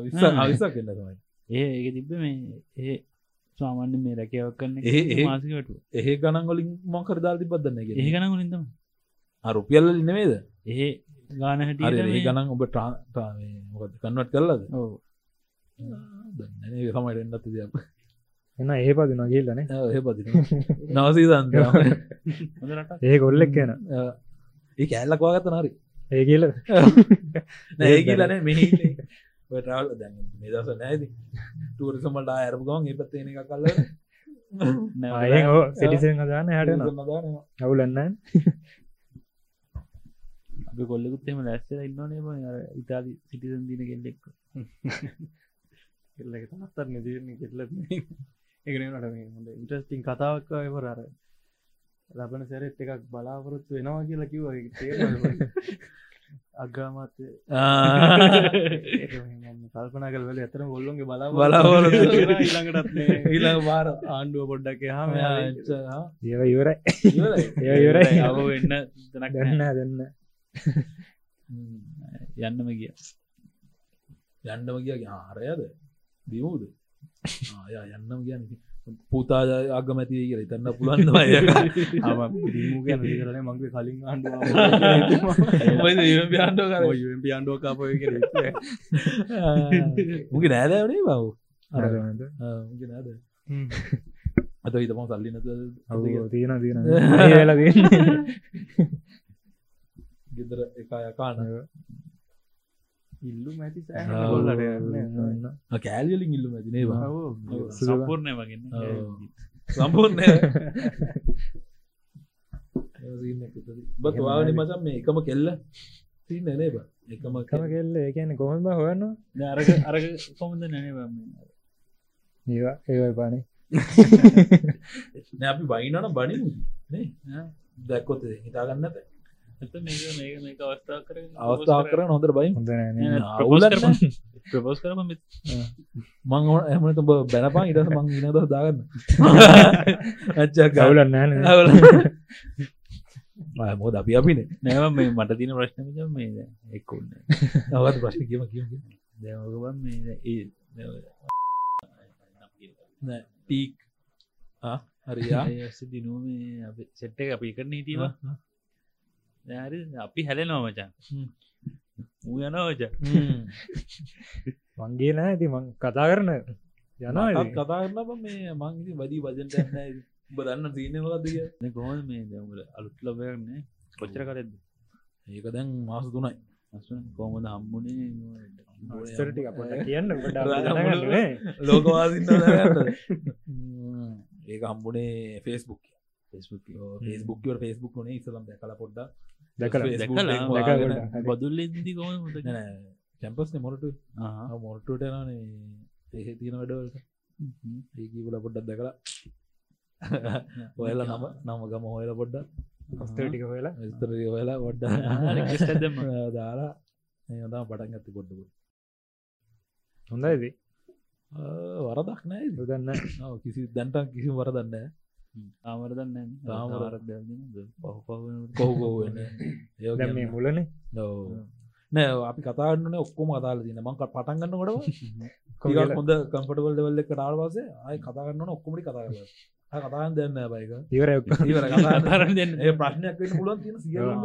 විස්ස අවිසක් වෙන්න තමයි. ඒ ඒක තිබ්බ මේ ඒ සාමාන්‍ය මේ රැකවක් කරන්න ඒ- ඒ- මාසිකට එහෙ ගණන් වලින් මොකර දාල් තිබදන්න ඒ ගන ගලින්තම රුපියල්ල නවේද ඒ ගාන හරි ඒ ගණන් ඔබ ට්‍රා මොකද කන්වට කරලද ඕ දන්න සමට එන්නත් දෙයක් එන්න ඒ පදින කියල්ලන එහ පති නවසීදන්ත ඒ [laughs] කොල්ලෙක් කියන [laughs] ඒ කෑල්ලක් වාගත්ත නරි. ඒ කියල [laughs] නෑ කියලන මෙහි ටල් දැන් නිදස නෑද ටූරසමට අයරපු ගවන් ඒ පත්තේන එක කල්ල සිටිසෙන් අදාන්න හටන අවුලන්න අපි කොල්ලෙකුත්තෙම ලැස්සල ඉන්නනේ බ අර ඉතාලි සිටිසන් දින කෙල්ලෙක් කෙල්ලක තනත්තර නිදරන කෙල්ල එකනට හොඳ ඉන්ට්‍රස්ටිං කතාවක් එවර අර ලබන සැරෙත් එකක් බලාපොරොත්තු වෙනවා කියලා කිව්ව. [laughs] අග්‍රාමත්ය. කල්පනා කල් වල ඇතන ගොල්ලොන්ගේ බලා බලාපොරොත්තු. [laughs] ඊළඟටත් [laughs] ඊළඟ වාර ආණ්ඩුව පොඩ්ඩක් හම ඒව ඉවරයි. ඒ ඉවරයි. අව වෙන්න තනක් ගන්න දෙන්න යන්නම ගිය. යන්නම කිය ආරයද දියමුද ආය යන්නම් කියන්න. පුතා අගමැති කියල තන්න පුළන්ම දිමූ ගැන කරන මගේ කලින් ආණ්ඩුව පියාන්ඩ කාපය මුගේ නෑදවනේ බව නෑද අත හිතම සල්ලි නත ඔව් තියෙන තියෙන [laughs] වෙලා තියන්නේ. ගෙදර එකයකාන ඉල්ලු මැති ආ, සෑගොල්ලට කෑල්ලිලින් ඉල්ලු ඇතිනේවා සම්පූර්ණය වගන්න. සම්පූර්ණය බත් වාගනි මචන් මේ එකම කෙල්ල තින්න නේ බ එකම කම කෙල්ල ඒකන්න කොහම හොයන්න? අරග අරග කොමද නැන ඒවා ඒවයි පානේ. අපි බයිනන බනි නේ? දැක්කොත් හිතාගන්නත අවස්ථාව කර අවස්ථාව කරන හොඳර බයි ප්‍රපෝස් කරම මං ඕන එහමට ඔබ බැනපා ඉටස මං ඉනද දාගන්න ඇච්චක් ගවුලන්න නෑන මෝද අපි අපින නෑව මේ මට තින ප්‍රශ්න මේ එක්කුන්න නවත් ප්‍රශ්න කියම කිය දැමගබන් මේ ඒ ටීක් හරියා දිනුව මේ අප සෙට්ට එක අපි කරන හිටීම හරි අපි හැලෙනවා මචන් යනෝච මංගේ නෑ ඇති මං කතා කරන යනවා කතා කරන්න මේ මංගි වදී වජන්ට ඇන්න උබ දන්න සීනලද කිය කොහොම මේ දැමල අලුත් ලබයන්නේ කොච්චර කරෙද ඒක දැන් මාස තුනයි. කොහොමද හම්බුණේ පොට කියන්න ලෝකවාසින්න [laughs] ඒක හම්බුණේ ෆෙස්බුක් ෆෙස්බුක් ෆෙස්බුක් නේ ඉසලම් දැකල පොඩ්ඩ දැකලා දැකලා බදුල්ල ඉදි කොම කැම්පස් මොරට මොරටට නේ ඒ තියෙන වැඩවලට ඒකීවල පොඩ්ඩක් දැකලා ඔයල නම නම ගම හොයල පොඩ්ඩ ස්තරටික වෙලා ස්තර පොඩ්ඩ දෙම දාලා ඒදා පටන් ඇති පොඩ්ඩපු හොඳයිද වරදක් නෑ දන්න කිසි දැන්ට කිසි වරදන්න ආමරදන්න තාමර- පහු පහ කොහු කොහුවෙන්න දැම් මේ මුලනේ? නෑ අපි කතාන්න ඔක්කොම කතාල තින මංක පටන්ගන්න කොට [laughs] කොහොමද? හොඳ කම්පටවල් දෙවල්ල කටාවසේ අය කතාගන්න ඔක්කොමටි කතාගන්න කතාන් දෙන්න බයික ඉවර ඒ ප්‍රශ්නයක් වෙන්න පුළුවන් තියෙන සියලුම.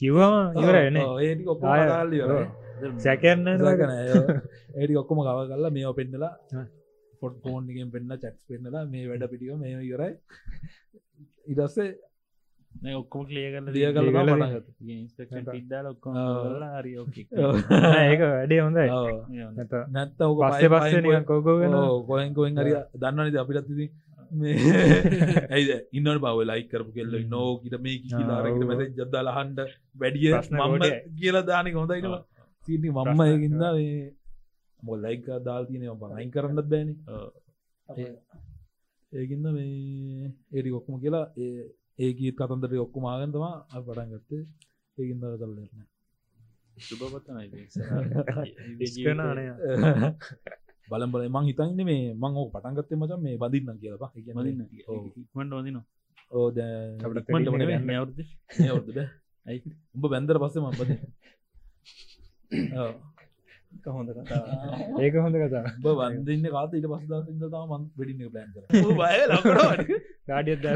කිව්වා ඉවර එන ආය- කතාල ඉවර සැකයන්න ඒටි ඔක්කොම කව කල්ලා මේ පෙන්නලා ආ. පොට් ෆෝන් එකෙන් පෙන්න්න චක්ස් පෙන්නලා මේ වැඩ පිටික මේ ඉවරයි. ඉදස්සේ ඔක්කොම ක්ලිය කරල දිය කල. හරි ඕකේ [laughs] ඒක වැඩේ හොඳයි. නැත නැත්ත පස්සේ පස්සේ නිකන් කෝකෝගෙන කොහෙන් හරි දන්නනද අපිටත් ඉතින් මේ ඇයි ඉන්නට බව ලයි කරපු කෙල්ල නෝකට මේ කිලාරකට ඔව්. මැස ජද්දාලහන්ඩ වැඩිය ගොඩයි. කියලා දානක හොඳයිනවා සිටි මම්ම ඒකින්ද මොල් ලයික දාල් තියන බනයි කරන්නත් බෑන. ඒකින්ද මේ ඒඩි ඔක්කම කියලා ඒ ඒකීත් කතන්දර ඔක්කුම ආගන්තවා පටන් ගත්තේ. ඒකින්ද කල්ලන්න සුභපත්තනයි ස්කනානය බලම් බල මං හිතන්න මේ මං ඕක පටන්ගත්තේ මචන් මේ බදින්න කියලපා මදින්න ඉක්මට වදින ඕ අපිට දැ පෙරි මේ අවුරුදු අවුද ඇයි? උඹ බැන්දර පස්සේ මබද [laughs] හොඳ කතා [laughs] ඒක හොඳ කතා උඹ වන්දන්න කාත ඉට පස්ස දසිද තම වෙඩින්න ප්ලන් කර. බය ලකට ගාඩියත් ද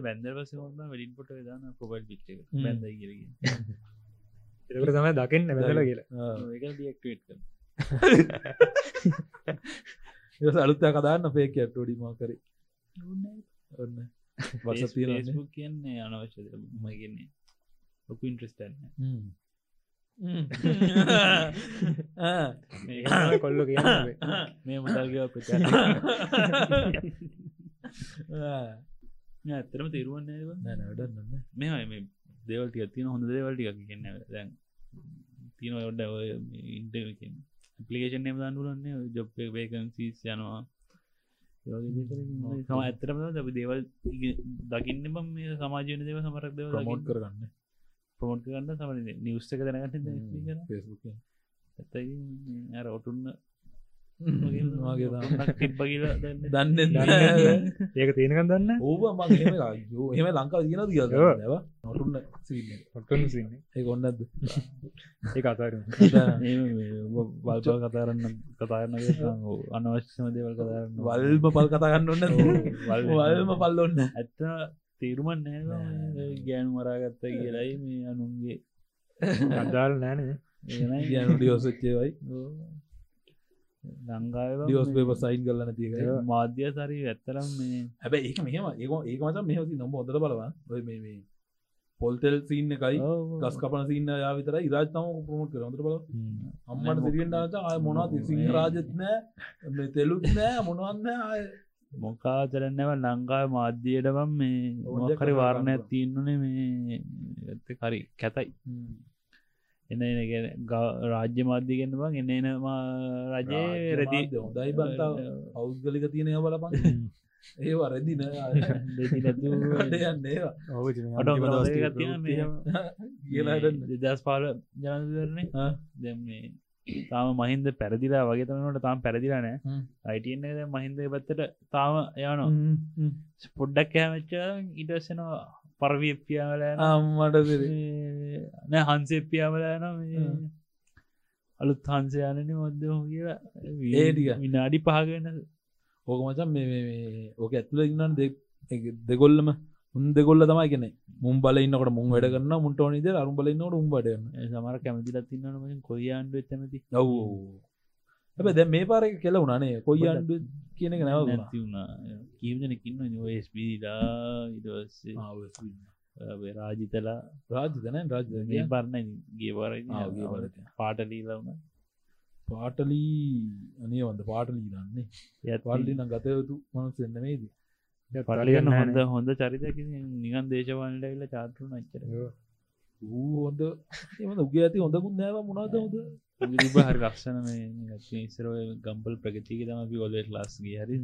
බැන්දර පස ොන්න වැඩින් පොට දාන පොබල් හ්ම්. බැන්ද කියරග එකට තමයි දකින්න වැදල කියලා. අලුත්ත කදාන්න පේක ටඩිමා කර ඔන්න වස කියන්නේ අනවශ්‍ය මගන්නේ ලොකු ඉන්ට්‍රස්ටන්න කොල්ල කිය මේ මුදල්ගව ප්‍රචාර ඇත්තරම තේරුවන්නේ නැඩන්න මේ දේවල්ටිය තින හොඳ දේවල්ටික කියන්න දැන් තින ඔොඩ ඉන්ට පපලිකේෂන් එම දන්නුලන්නේ ජොබ් වේකන්සිස් යනවා. සම ඇතරම අපි දේවල් දකින්න බම් මේ සමාජයන දේව සමරක් දේව ප්‍රමෝට් කරගන්න ප්‍රමෝට් කරන්න සම නිවස්්ක දැනගන්න ෆෙස්බුක් ඇතයි අර ඔටුන්න වගේ තිබ්බ කියලා දන්න. ඒක තියෙනකන් දන්න ඕබ මං එහෙම යෝ එහෙම ලංකාව තියෙන දිය ඔව්. ව. නොටුන්න සින්න ඒ ඔන්නද ඒ අතාර වල්පල් කතාරන්න කතාරන්න අනවශ්‍යම දේවල් කතාරන්න වල්ම පල් කතාගන්න ඔන්න වල්ම පල්ල ඔන්න ඇත්ත තේරුමන් නෑ ගෑනු මරාගත්ත කියලයි මේ අනුන්ගේ අදාල් නෑනේ ඒනයි ඩියෝසච්චේවයි ලංඟාව ඩියෝස් පේප සයින් කරලන තියක මාධ්‍ය සරී ඇත්තරම් මේ හැබැ ඒක මෙහම ඒක මචන් මෙහති නොම හොදර බලවා ඔය මේ මේ පොල්තෙල් සින්න එකයි ගස් කපන සින්න යා විතර ඉරාජතම ප්‍රමෝට් කර. හොඳර බල අම්මට සිරියෙන් ආය මොනා සිංහ රාජත් නෑ. තෙලුත් නෑ මොනවන්න ආය මොකාතරන්නව ලංකාව මාධ්‍යයටබම් මේ මොකරි වාරණයක්. තියන්නනේ මේ ඇත්ත කරි කැතයි. එන රාජ්‍ය මාධ්‍යගෙන්න්න බං එන්න එන රජයේ රැදි හොඳයි බන්තාව පෞද්ගලික තියනය බලපන්. ඒවා රැදි නෑ. දෙති නැතු යන්න ඒවා. අට [laughs] කියලා දෙදස් පාල ජනදරන්නේ දැම් මේ තාම මහින්ද පැරදිලා වගේ තමනට තාම පැරදිලා නෑ. අයිටන්නේ ද මහින්ද පැත්තට තාම යන පොඩ්ඩක් කෑමච්ච ඉටස්සෙනවා පරවිප්‍යාවල අම්මට නෑ හන්සේප්‍යාවල න හ්ම්. අලුත් හන්සයානන මොද්ද කියලා. ඒ ටික. විනාඩි පහගෙන ඕක මචන් මේ ඕක ඇතුල ඉන්නන් දෙගොල්ලම උන් දෙගොල්ල තමයි කෙනෙ මුම් බල ඉන්නකට මුම් වැඩ කරන්න මුට නිද අරුම් බලන්නට උම් බඩන්න සමර කැමතිලත් තින්නන කොයි ආණ්ඩුව ඇමති ඔව් හැබ දැ මේ පාර කෙල වුණනේ කොයි අන්ඩු කියන නැව නැති වුණා. කීමජනකින්න ඉටස්සේ රාජිතලා රාජතන රාජ පරණ ගේවර. පාටලීලවන පාටලී අනේ වන්ද පාටලී දන්නේ යත් පාටලි නම් ගතයුතු මනස් පටලියන්න හොඳ හොඳ චරිතක නිගන් දේශවන්ට එල්ල චාටරු නච්චර ඌ හොඳ එම උගේ ඇති හොඳකුත් නෑව මොනාද හොද හරි ලක්ෂණ මේ ඉස්සර ගම්පල් ප්‍රගතික තම අපි ඔලට ලස්ගේ හරි.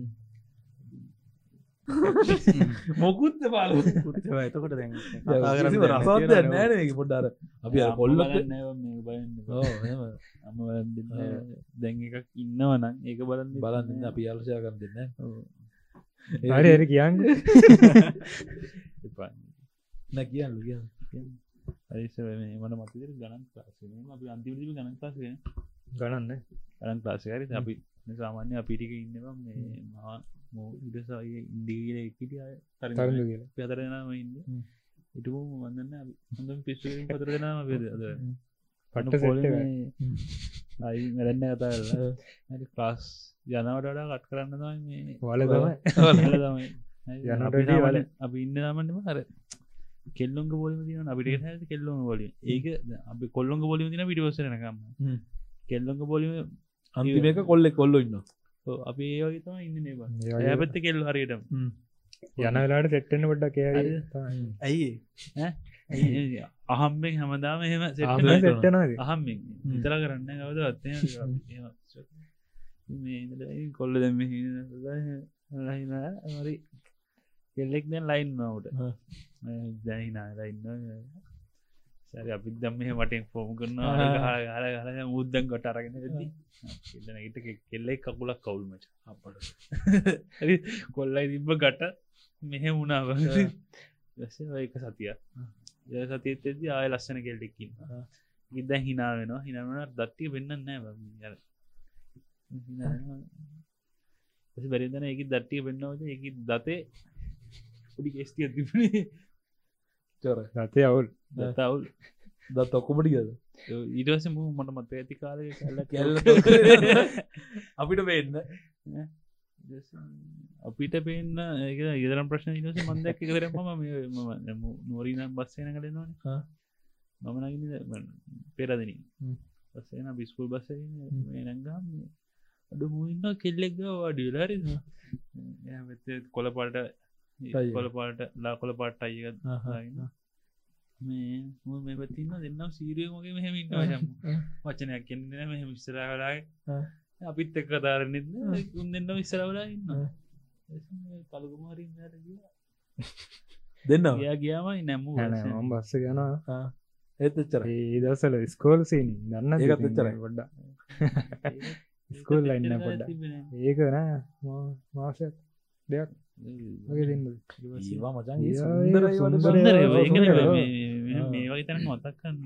[laughs] මොකුත් පාල එතකොට දැන් රසත් නෑන පොඩ්ඩාර අපි අර කොල්ලක අම දැන් එකක් ඉන්නවනම් ඒක බලන්න බලන්න අපි අල්ෂය කර දෙන්න හරි එර කියන්න. [laughs] නැ කියන්න කිය අරිස මට මතර ගණන් ලාස අපි අන්තිමටි ගණන් ලාස ගණන්න ගණන් ලාසකාරි අපි සාමාන්‍ය අපිටික ඉන්නවා මේ මා මෝ ඉඩසගේ තරුදු තරග කියලා පතරෙනම ඉන්න. ඉටම වන්නන්න හොඳ පිස්සු පතර දෙනම පෙද පට්ට සෙට්ට අයි මැරෙන්න්න කතා [laughs] හරි ක්ලාස් යනවට වඩා කට් කරන්න තමයි මේ වල තමයි. [laughs] වල තමයි. හරි. යනට වල. අපි ඉන්න නමන්නම හර කෙල්ලොංග පොලිම තින අපිට හැ කෙල්ලොංග පොලිය ඒක අපි කොල්ලොංග පොලිම තින පිටිවසනකම්. කෙල්ලොංග පොලිම අන්තිමක කොල්ලෙ කොල්ල ඉන්න අපි ඒවගේ තම ඉන්න වගේ ඇපත්ත කෙල්ල හරියටම. යන වෙලාට සෙට්ටෙන්න්න පොඩ්ඩක් කිය. ඇයි අහම්බෙන් හැමදාම එහෙම සෙට්ටන අහම්ෙන් විතර කරන්න කවද? අත්තය මේ කොල්ල දැම මරි කෙල්ලෙක් දැන් ලයින් මවට දැහිනා ලයින්න සැරි අපිත් දම් මෙහ මටෙන් ෆෝම් කරන හල හල මුද්දන් කොට අරගෙන ඉට කෙල්ලෙක් කකුලක් කවුල්මච අපට. කොල්ලයි තිබ්බ ගට මෙහෙ වුණා එක සතිය ය සතියත් එද ආය ලස්සන කෙල්ටෙක්කින්න ගිද හිනා වෙනවා. හිනවන දත්තිය වෙන්න නෑ බැරිදන එක දට්ටිය වෙන්නවද එක දතේ පොඩි කෙස්තිය තිබුණේ. චර. රතය අවුල්. දතවුල් දත් ඔක්කොමටි ගද ඊටවස මු මට මත ඇති කාල? කැල්ල [laughs] අපිට වෙන්න අපිට පේන්න ඒක ඉදරම් ප්‍රශ්න නිස මන්දක් කරම ම නොරීනම් බස්සයන කලෙනවාන හා. මම නගින පෙරදන. බස්සයන බිස්කුල් බස්ස නංගම් අඩු මුන්න කෙල්ලෙක්ග වාඩියලාරි කොල පාට ටයි. කොල පාට ලා කොල පාට අයක ආහා. මේ මු පතින්න දෙන්නම් සීරියමගේ මෙහෙමිට වචනයක් කෙන්න්න මෙහ විස්සර කලායි ආ. අපිත් එක්ක දාරන්නෙත් උන් දෙන්න විස්සරවලා ඉන්න ගිය දෙන්න ගයා ගියාමයි නැමු ම බස්ස ගැන ඒත් එච්චර ඒ දසල ස්කෝල් සීන දන්න ඒකත් එච්චරයි. ගොඩ්ඩ [laughs] ස්කූල් ලයින්න පොඩ්ඩ ඒක නෑ. මාසයක් දෙයක් වගේ දෙන්න ඒවා මචන් ඒ සුන්දර ඒවාට සුන්දර සුන්දර ඒවා ඒවා. සුන්දර මේ වගේ තැන මතක්කන්න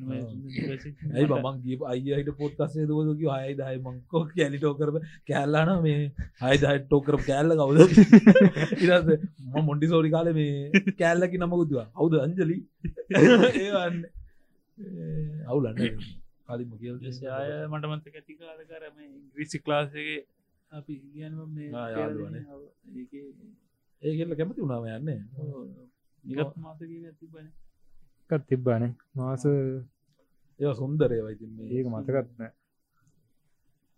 ඇයි බමන් ගිය අයියට පොත් අසේ දෝදක අය දය මංකෝ කැලිටෝ කරප කැල්ලාන මේ අයිදයි ටෝකර කෑල්ල කවුද? ඉරස ම මොන්ඩි සෝරි කාල මේ කෑල්ලකි නමකුතුවා අවුද අංජලි. [laughs] ඒවන්න. අවුලන්න [laughs] කලින්ම කියල් ශාය මට මන්ත ඇති කාල කරම ඉංග්‍රීසි ක්ලාසගේ අපි ඉගන් ආ, යාළුවනේ. ඒ කෙල්ල කැමති වුණාව යන්න? නිගත් මාසගේ ඇති බන එකත් තිබ්බානේ. මාස ඒ සුන්දරය වයිතින් ඒක මතකත්න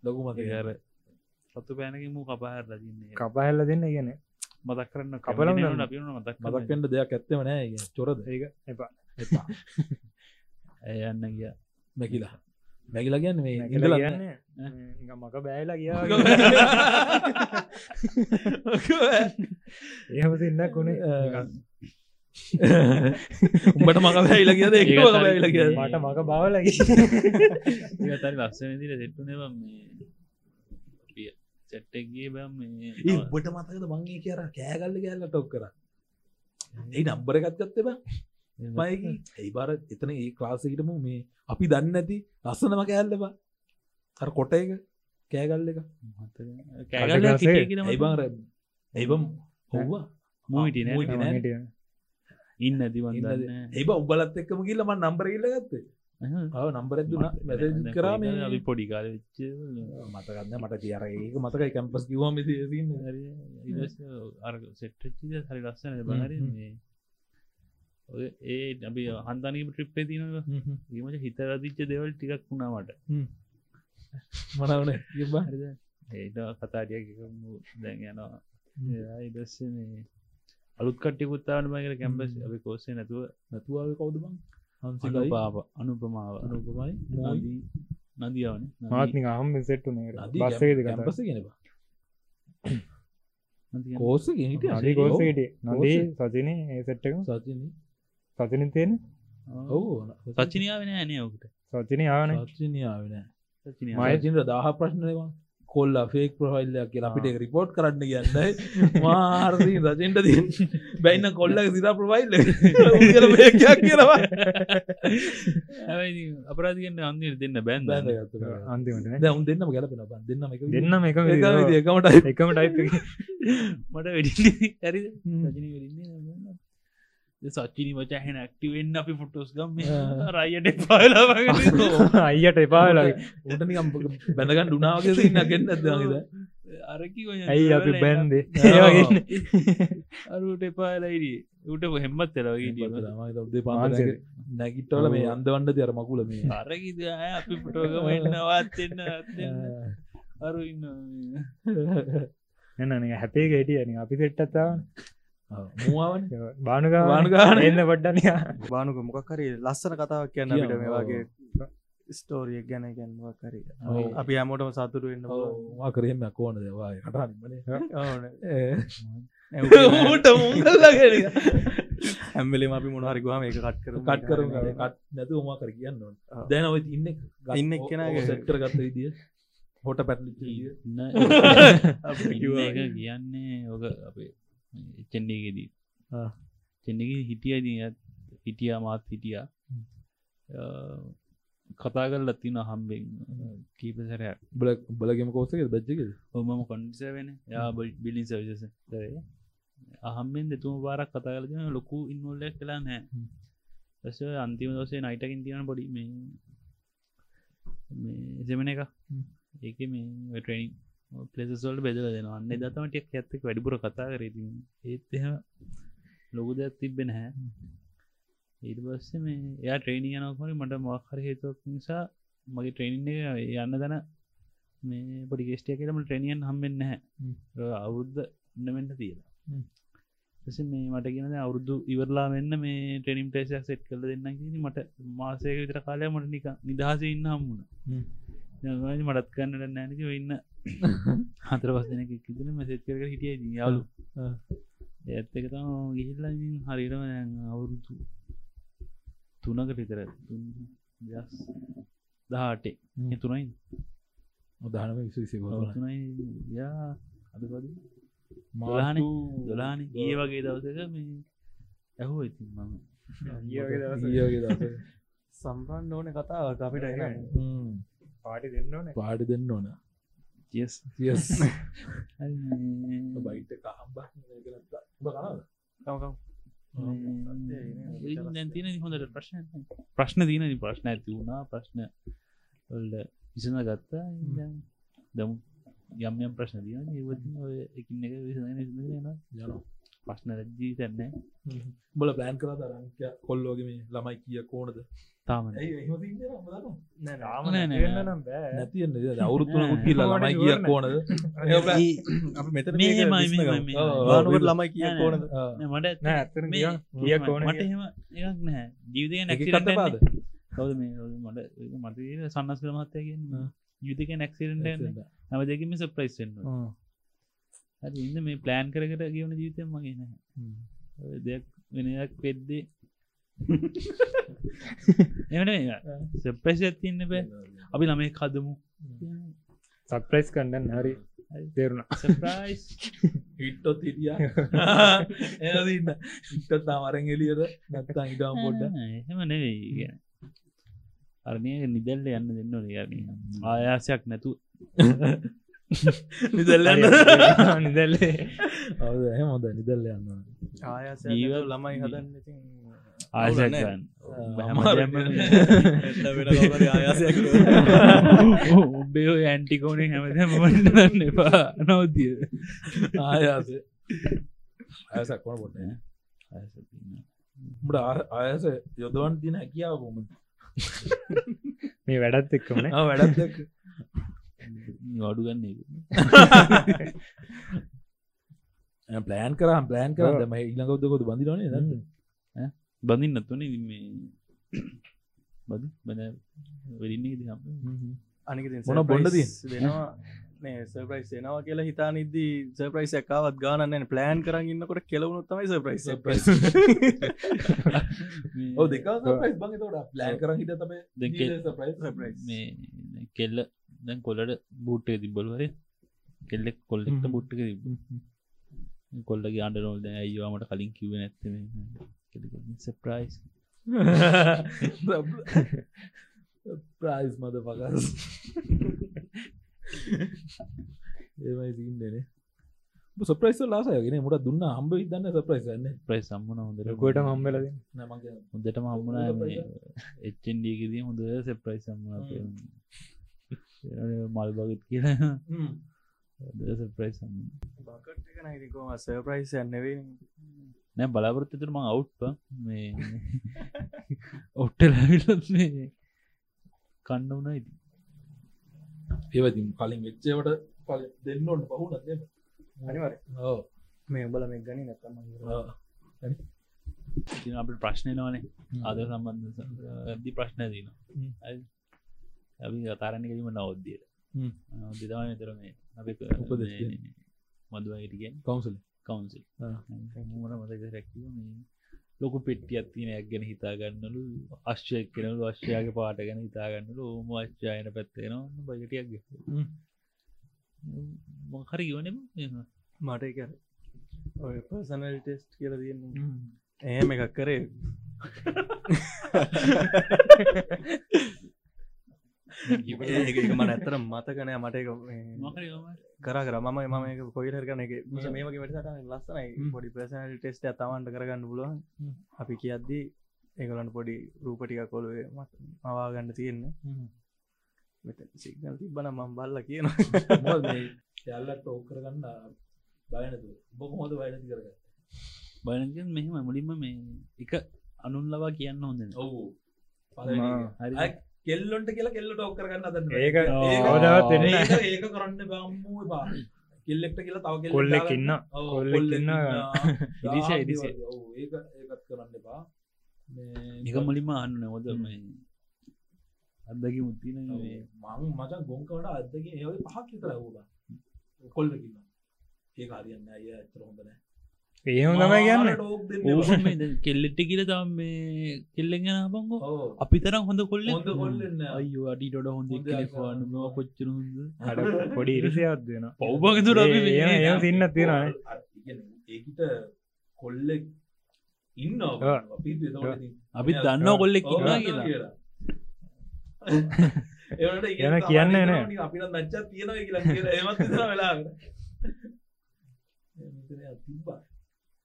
ලොකු මත ඒර සතු පෑනකිමු කපාහර ලදින්නේ කපහැල්ල දෙන්න කියන මතක් කරන්න කපල. අපින මතක් මතක්කෙන්ට දෙයක් ඇත්තම නෑ චොරද. ඒක එපා. එපා. [laughs] ඇයන්න ගිය මැකිලා. මැකිලා කියන්න මේ ඉඳලා කියන්නේ නිකන් මක බෑලා ගියා එහෙම උනේ. නිකන්. උඹට මක බැයිලා කියද එක. බැයිලා කියද මට මක බාවලා ගියා. ඒතරි ලස්සන දිර සෙට්ටුනේ බම් මේ. සෙට්ටක්ගේ බම් උඹට මතකද මංගේ කියර කෑගල්ල කෑල්ල ටොක් කර? ඒ නම්බර එකත්ගත්ත බ මයකි ඒ බර එතන ඒ ක්ලාසකටම මේ අපි දන්න ඇති ලස්සනම කෑල්ලබ අර කොට එක කෑගල්ල එක. ඒබර ඒබම් නෑ. නෑ. ඉන්න දිවන් ඒබ උබලත් එක්කම කියල්ලම නම්බර ඉල්ල ගත්තේ ආව නම්බර දුන මේ අපි පොඩි කාල වෙච්ච මතකන්න මට කියර ඒක මතකයි කැම්පස් කිවම අර සෙට්චි හරි ලස්සන බහරි. මේ ඒ අපි හන්තනීම ට්‍රිප්පේ තිනව ඒමට හිතරදිච්ච දෙවල් ටිකක් වුණාමට මනවන ඒට කතාටිය දැන් යනවා. ඉදස්ස මේ අලුත් කට්ටි පුත්තාවන මගර කැම්පස් අපි කෝස්සේ නැතුව නැතුවාව කවුද බං හන්සිකයි අනුපාප අනුපමාව. අනුපමයි නදී නදියාවන මාත්නික අහම් සෙට්ටුනේ බස්සකද කතා කැම්පස ගෙනවා කෝස හිට නදී ගෝසට නදී සතිනේ ඒ සෙට්ටක සචන සතින තියෙන ඔවු. සචිනියාවෙන ඇනේ ඔකට. සචනයාවන සචිනිය මයචින්ට දාහ ප්‍රශ්නයවා කොල්ල ෆේක් ප්‍රහයිල්ලයක් කියලා අපිට රිපෝට් කරන්න කියන්න. මාර්දී රජෙන්ට දී බැයින්න කොල්ලක සිතා ප්‍රවයිල්ල යක් කියනවා. අපරාධගන්න අන්දිර දෙන්න බැන්ද අන්තිමට දැවුන් දෙන්නම ගැලපෙන බන්. දෙන්නම එක දෙන්නම එක එකමට එකම ටයිප් මට වැඩි ඇරි රජනී වෙරන්නේ සච්චිනි මච හැන ඇක්ටිවෙන්න අපි ෆොටෝස් ගම්. රයියට පාල අයියට එපාලගේ උටනිකම් බැඳගන් ඩුනාවගේ ඉන්න ගෙන්න්න ඇදද අරකි ඇයි අපි බැන්දේ. ඒවගන්න අරුට එපාලයිඩ උට හෙම්මත් තෙලවගේ මාන්සෙ. නැගිටවල මේ අන්දවන්ඩ දර මකුල මේ. අරකිද අපි පුටෝගම එන්නවාත්න්න අරු ඉන්න එන්න හැපේ ගෙටිය අපි සෙට්ටත්තාව මූවාවන? බානුගා බානුගාන. එන්න පොඩ්ඩනය බානුක මොකක් හරි ලස්සන කතාවක් කියන්න කියන්න, අපිට මේ. වගේ ස්ටෝරියක් ගැන ගැන මොකක් හරි. ඔව්. අපි හැමෝටම සතුරු වෙන්න වා කරෙම කෝන දෙවා ට ඇම්බලෙම අපි මොනහරි ගහම එක කට් කර කට් කරම. කට් නැතු උමා කර කියන්න ඕන. ඔව්. දැන ඔය ඉන්න ඉන්න එක්කෙනාගේ- සෙට්කර ගත්ත විදිිය. හොට ඉන්න ඉන්න එක [laughs] කියන්නේ ඕක අපේ චෙන්ඩේගෙදී ආ. චෙන්ඩක හිටියද හිටිය මාත් හිටිය. කතා කල් ලත්තින හම්බෙන් කීප සැරයක්. බල බලගම කෝසක බච්චක ඔමම කොන්ඩිස වෙන යා බිලින් සවිසස දරේ අහම්බෙන් දෙතුම පාරක් කතා කලන ලොකු ඉන්වල්ලක් කලා නෑ හ්ම්. ඇස අන්තිම දසේ නයිටකින් තියෙන පොඩි මේ මේ එසමන එක. හ්ම්. ඒක මේ ට්‍රනිින් පලෙසල්ට බෙදල දෙන අන්න දතමටක් ඇත්තක වැඩිපුර කතා කරති ඒත් එහ ලොකු දෙයක් තිබෙන හැ ඊට පස්සේ මේ එයා ට්‍රේනිය යනකොරි මට මක්හර හේතුවක් නිසා මගේ ට්‍රේනින් එක යන්න දන මේ පොඩි ගෙස්ටිය කියලම ට්‍රනියන් හම්බෙන්න හැ හ්ම්. අවුරුද්ධ ඉන්නවෙන්න තියලා. හ්ම්. ෙස මේ මට කියන අවුරුදු ඉවරලා වෙන්න මේ ට්‍රනිම් පේසයක් සෙට් කල දෙන්න කියෙන මට මාසයක විතර කාලය මට නික නිදහස ඉන්න හම්මුණ මටත් කන්නට නෑනක ඉන්න [laughs] හතර පස්සන කිදන මසෙත් කර හිටිය යාලු ඇත්ත එක තම ගිහිල්ල හරිරම අවුරුදු තුනක විතර දහටේ. තුනයි. උදාහනම තුනයි. යා අදපද දොලාන දොලාන ඒ වගේ දවසක මේ ඇහෝ ඉතින් මම. දස සම්පන්න ඕන කතාවක් අපිට පාටි දෙන්න ඕන. පාඩි දෙන්න ඕන බයිට කහම්බ දැතින හොඳට ප්‍රශ්න ප්‍රශ්න තියන ප්‍රශ්න ඇති වුණා ප්‍රශ්න වල්ඩ විසඳ ගත්තා දමු යම් යම් ප්‍රශ්න තියන ඒවති ඔය එකින් එක විසඳන යන ප්‍රශ්න රජ්ජී තැන්න බල ප්ලෑන් කර දරංක කොල්ලෝගේ මේ ළමයි කිය කෝනද තාමන. ාම නෑ, නෑ. නම් බෑ. නැතියන්න [laughs] අවුරුත්තුනකුත් කියලා ළමයි කිය කෝනද [laughs] අපි මෙත බානුවට ළමයි කිය නෑ, මට නෑ කිය කෝන මට එහෙම එකක් නෑ ජීවිතය එක නැක්සිට පාද? කවද මට මට සන්නස් කළ මත්තයගෙන් ආ. යුතික නැක්සිරෙන්ට හැම දෙකම සප්‍රයිස්ෙන් හරි ඉන්න මේ ප්ලෑන් කරකට ගවන ජීවිතය මගේ නැහැ. ඔය දෙයක් වෙනයක් පෙද්දේ එමට සප්‍රයිස් ඇතින්න බෑ අපි ළමේ කදමු. සප්‍රයිස් කණ්ඩන් හරි තේරුණ. සප්‍රයිස් [laughs] හිට්ටොත් හිටිය. [laughs] එන්න ඉටත් තාමරෙන් එලියද නැත්තං ඉටම් පොඩ්ඩ එහෙම නෙවෙයි. අරනය නිදල්ල යන්න දෙන්න යන ආයාසයක් නැතු [laughs] නිදල්ලන්න නිදල්ලේ. අවද එහ හොඳ නිදල්ල යන්න ආයස ජීවත්- ළමයි හදන්න ඉතින් ආයසයන් [laughs] ආයාසයක් උබේ ඇන්ටිකෝනේ හැමතම මටන්න එපා. නවතිය ආයාස අයසක් කොන පොට ට අයස යොදවන් තින හැකියාව කොම මේ වැඩත් එක්කමන වැඩත් වඩු ගන්න ප්ලෑන් කරම් ප්ලෑන් කර ඔව්. ම ඉලකොදකොද බඳිනනේ ද බඳින්න තුන මේ බද බන වෙඩින්නේ දම් අනික මොන තියන්? වෙනවා. මේ සර්ප්‍රයිස් එනවා කියලා හිතා නිද්දී සර්ප්‍රයිස් එකකාවත් ගානන්න ප්ලෑන් කරන්න ඉන්නකොට කෙලවුණු තමයි සර්ප්‍රයිස් ඕ දෙක ප්ලෑන් කරන් හිට තම මේ කෙල්ල දැන් කොල්ලට බූට්ටේ තිබ්බල වර කෙල්ලෙක් කොල්ලෙක්ට. බුට්ටක තිබ කොල්ලගේ අන්ඩ නොල්ද අයිවාමට කලින් කිව නැත්තම සප්‍රයිස් ප්‍රයිස් මද පකස් ඒමයි සිීන්දනේ සප්‍රයිස් ලාසයගෙන මුට දුන්න හම්බ ඉදන්න සප්‍රයිස් න්න ප්‍රයිස් සම්මන හොඳට. කොට නමගේ හොඳටම හම්මුණ එච්චන්ඩියකදී හොඳ සෙප්‍රයිස් සම්මන මල් බගත් කියලා. සප්‍රයිස් සම්ම සර්ප්‍රයිස් යන්නවේ නෑ බලාපොරත්තතුර ම අවුට්ප මේ ඔට්ටලවිලත් මේ කන්න වුණ ඉති ඒවති කලින් වෙච්චේවට දෙන්න ඔන්න පහුනත් අනිවර මේ උඹල මෙ ගනි නැතම අපට ප්‍රශ්නය නවනේ. ආද සම්බන්ධ ඇදි ප්‍රශ්න දීන. ඇි කතාරන්න කිරීම නවද්දියට හ්ම්. දෙතම තර මේ අප උපදෙස් දෙන්න. මදුවහිටගෙන් කවුන්සල්. මට මතක රැකිව මේ ලොකු පෙට්ටි අත්තිනයක් ගැන හිතාගන්නලු. අශ්‍යයක් කෙනලු අශ්‍යයාගේ පාට ගැන හිතාගන්නලු. ඕම අශ්්‍යායන පැත්තෙනවා බජටයක්. මොහරි ගවනෙම මට එක ඔය පර්සනල් ටෙස්ට් කියල තියන්නේ. එහෙම එකක් කරේ [laughs] මට ඇත්තර මතකනෑ මට කර කර මම මම එක කොයිට කරන එක මේමගේ වැඩට ලස්සනයි. පොඩි පර්සනල් ටෙස්ට තමන්ට කරගන්න පුළුවන්. අපි කියද්දී ඒකලන්ට පොඩි රූපටික කොළුවේ මවාගන්න තියෙන්නේ. මෙත සිගනල් තිබන මම් බල්ල කියන යල්ලට ඕක් කරගන්න බයනතු හොඳ වැඩති කරග බයනගෙන් මෙහෙම මුලින්ම මේ එක අනුන් ලවා කියන්න හොඳන ඔවු. හරි කෙල්ලොන්ට කියලා කෙල්ලට ඕක් කරගන්න අදන්න ඒක ඒක- කරන්න බම්මූ බා කෙල්ලෙක්ට කියලා තව කෙල්ලෙක්. ඉන්න. වගේ. ඔව්, ඒක ඒකත් කරන්න එපා. මේ එක මුලින්ම අන්න හොද හ්ම්. මේ අදකි මුත්තින මං. මචන් ගොංකවට අදගේ ඒවගේ පහක් විතර ඇහුවා කොල්ලකින්න ඒක හරියන්න අය ඇතර හොඳන එහෙම තමයි කියන්න. කෙල්ලෙට්ට කියල තම මේ කෙල්ලෙන් ගෙන බංගෝ ඕ අපි තරම් හොඳ කොල්ල හොඳ කොල්ලෙන්න අයෝ අඩිටොඩ හොඳ හොඳ කොච්චර හොඳ අඩ පොඩි ඉරිසියක් දෙන පව්බගතුර ඒ සින්න තියෙනවා. ඒකට කොල්ලෙක් ඉන්න. අපි දන්න කොල්ලෙක් ඉන්නවා කියලා. [laughs] ඒට එන කියන්නේ නෑ. අපිට නච්චා තියෙනවා කියලා ඒමත් විතර වෙලාකට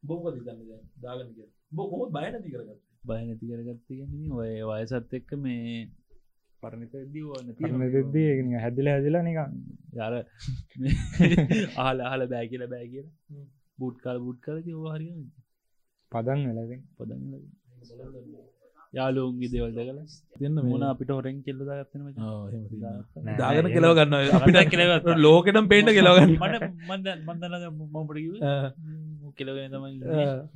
බොකද දන්න දාගන්න කිය බො කොහොත් බය නැති කරගත්ත? බය නැති කරගත්තගෙන ඔය වයසත් එක්ක මේ පරණිතදී හැදිල හැදිලා නිකන් යර ආල ආල බෑ කියල බෑ කියල. බුට් කාල බුට් කල හරි පදන් වෙලද පොදන්න යාලුන්ගේ දෙවල්ද කල තියන්න මොන අපිට හොරෙන් කෙල්ල දාගත්තන නෑ, දාගන එහෙම. කෙලව ගන්න අපිට කෙලව ලෝකටම් පේට කෙලවගන්න මට මන්ද මන්දල මපට කෙලගෙන තමයි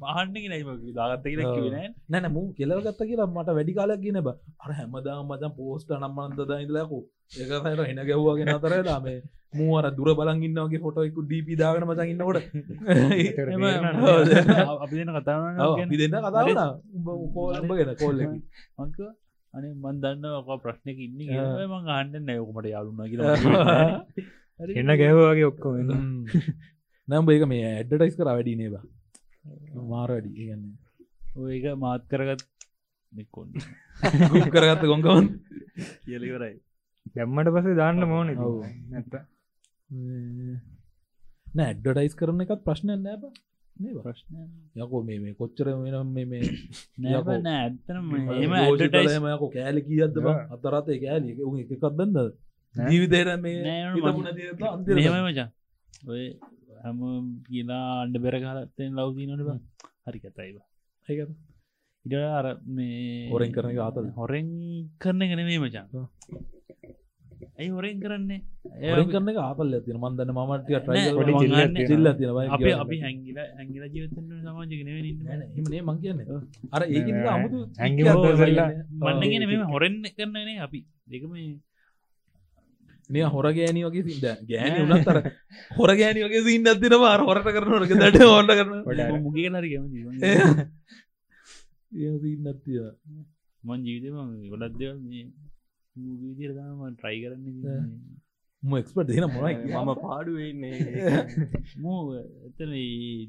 මහන්නෙ නයිම දාගත්ත කියලා නැන. මූ කෙලවගත්ත කියලා මට වැඩි කාලයක් කියන බ. අර හැමදා මචන් පෝස්ට නම්මන්තද ඉදලකු ඒකසයට හෙන ගැව්වාගෙන අතරලා මේ මූ අර දුර බලගන්නගේ ෆොටෝයකු දීපී දාගන මචන් ඉන්නකොට. අපි දෙන කතාවන අපි දෙන්න කතාවන කෝල්ඹගෙන කොල්ල මංක අනේ මන් දන්න ඔක ප්‍රශ්නක ඉන්න. මං ආන්න නයකුමට යාලුනා කියලා. එන්න ගැහවාගේ ඔක්කොම එන්න. නම් ඒක මේ ඇඩ්ඩටයිස් කර වැඩි නේබා මාර වැඩි ඒගන්න ඒක මාත් කරගත් ගුප් කරගත්ත ගොංකවන් කියලවරයි දැම්මට පසේ දාන්න මෝන. නැත නෑ ඇඩ්ඩටයිස් කරන එකත් ප්‍රශ්නය නෑබ ප්‍රශ්න යකෝ මේ මේ කොච්චර වෙනම් මේ මේ නෑ යකෝ. නෑ ඇත්තනම එම ඒම ඇඩටයිස් යකෝ කෑලි කියද්ද බ. අතරතේ කෑලි උ එකක් බඳ නෑ. ජීවිතේර මේ නෑ, මචා. ඔය හැම කියලා අන්ඩ බෙර කාලත්තෙන් ලවදීනට බ හරි කතයිව ඒකද? ඉට අර මේ හොරෙන් කරන එක ආතල්. හොරෙන් කරන ගැන මේ මචා ආ. ඇයි හොරෙන් කරන්නේ ඒ කරන එක ආපල් ඇතින මන්දන්න මට. තින අපි අපි හැංගිල හැංගිල නෙවෙයි ඉන්නේ. හිමනේ මං කියන්න. අර ඒක නෑ. අමුතු ඔව්. මන්නගෙන මෙම හොරෙන් කරන්නනේ අපි දෙකම නිය හොර ගෑනි වගේ සිද ගෑනි නෑ. උනත් අර හොර ගෑනි වගේ සින්න අතිනම අර හොරට කරන ක දට හොට කරන මුගේ කැමති සින්නත්තිය මන් ජීවිතම ගොඩක් දෙවල් මේ විදිරම ට්‍රයි කරන්න ම එක්ස්පට දෙන මොනයි මම පාඩුවන්නේ මූ එතන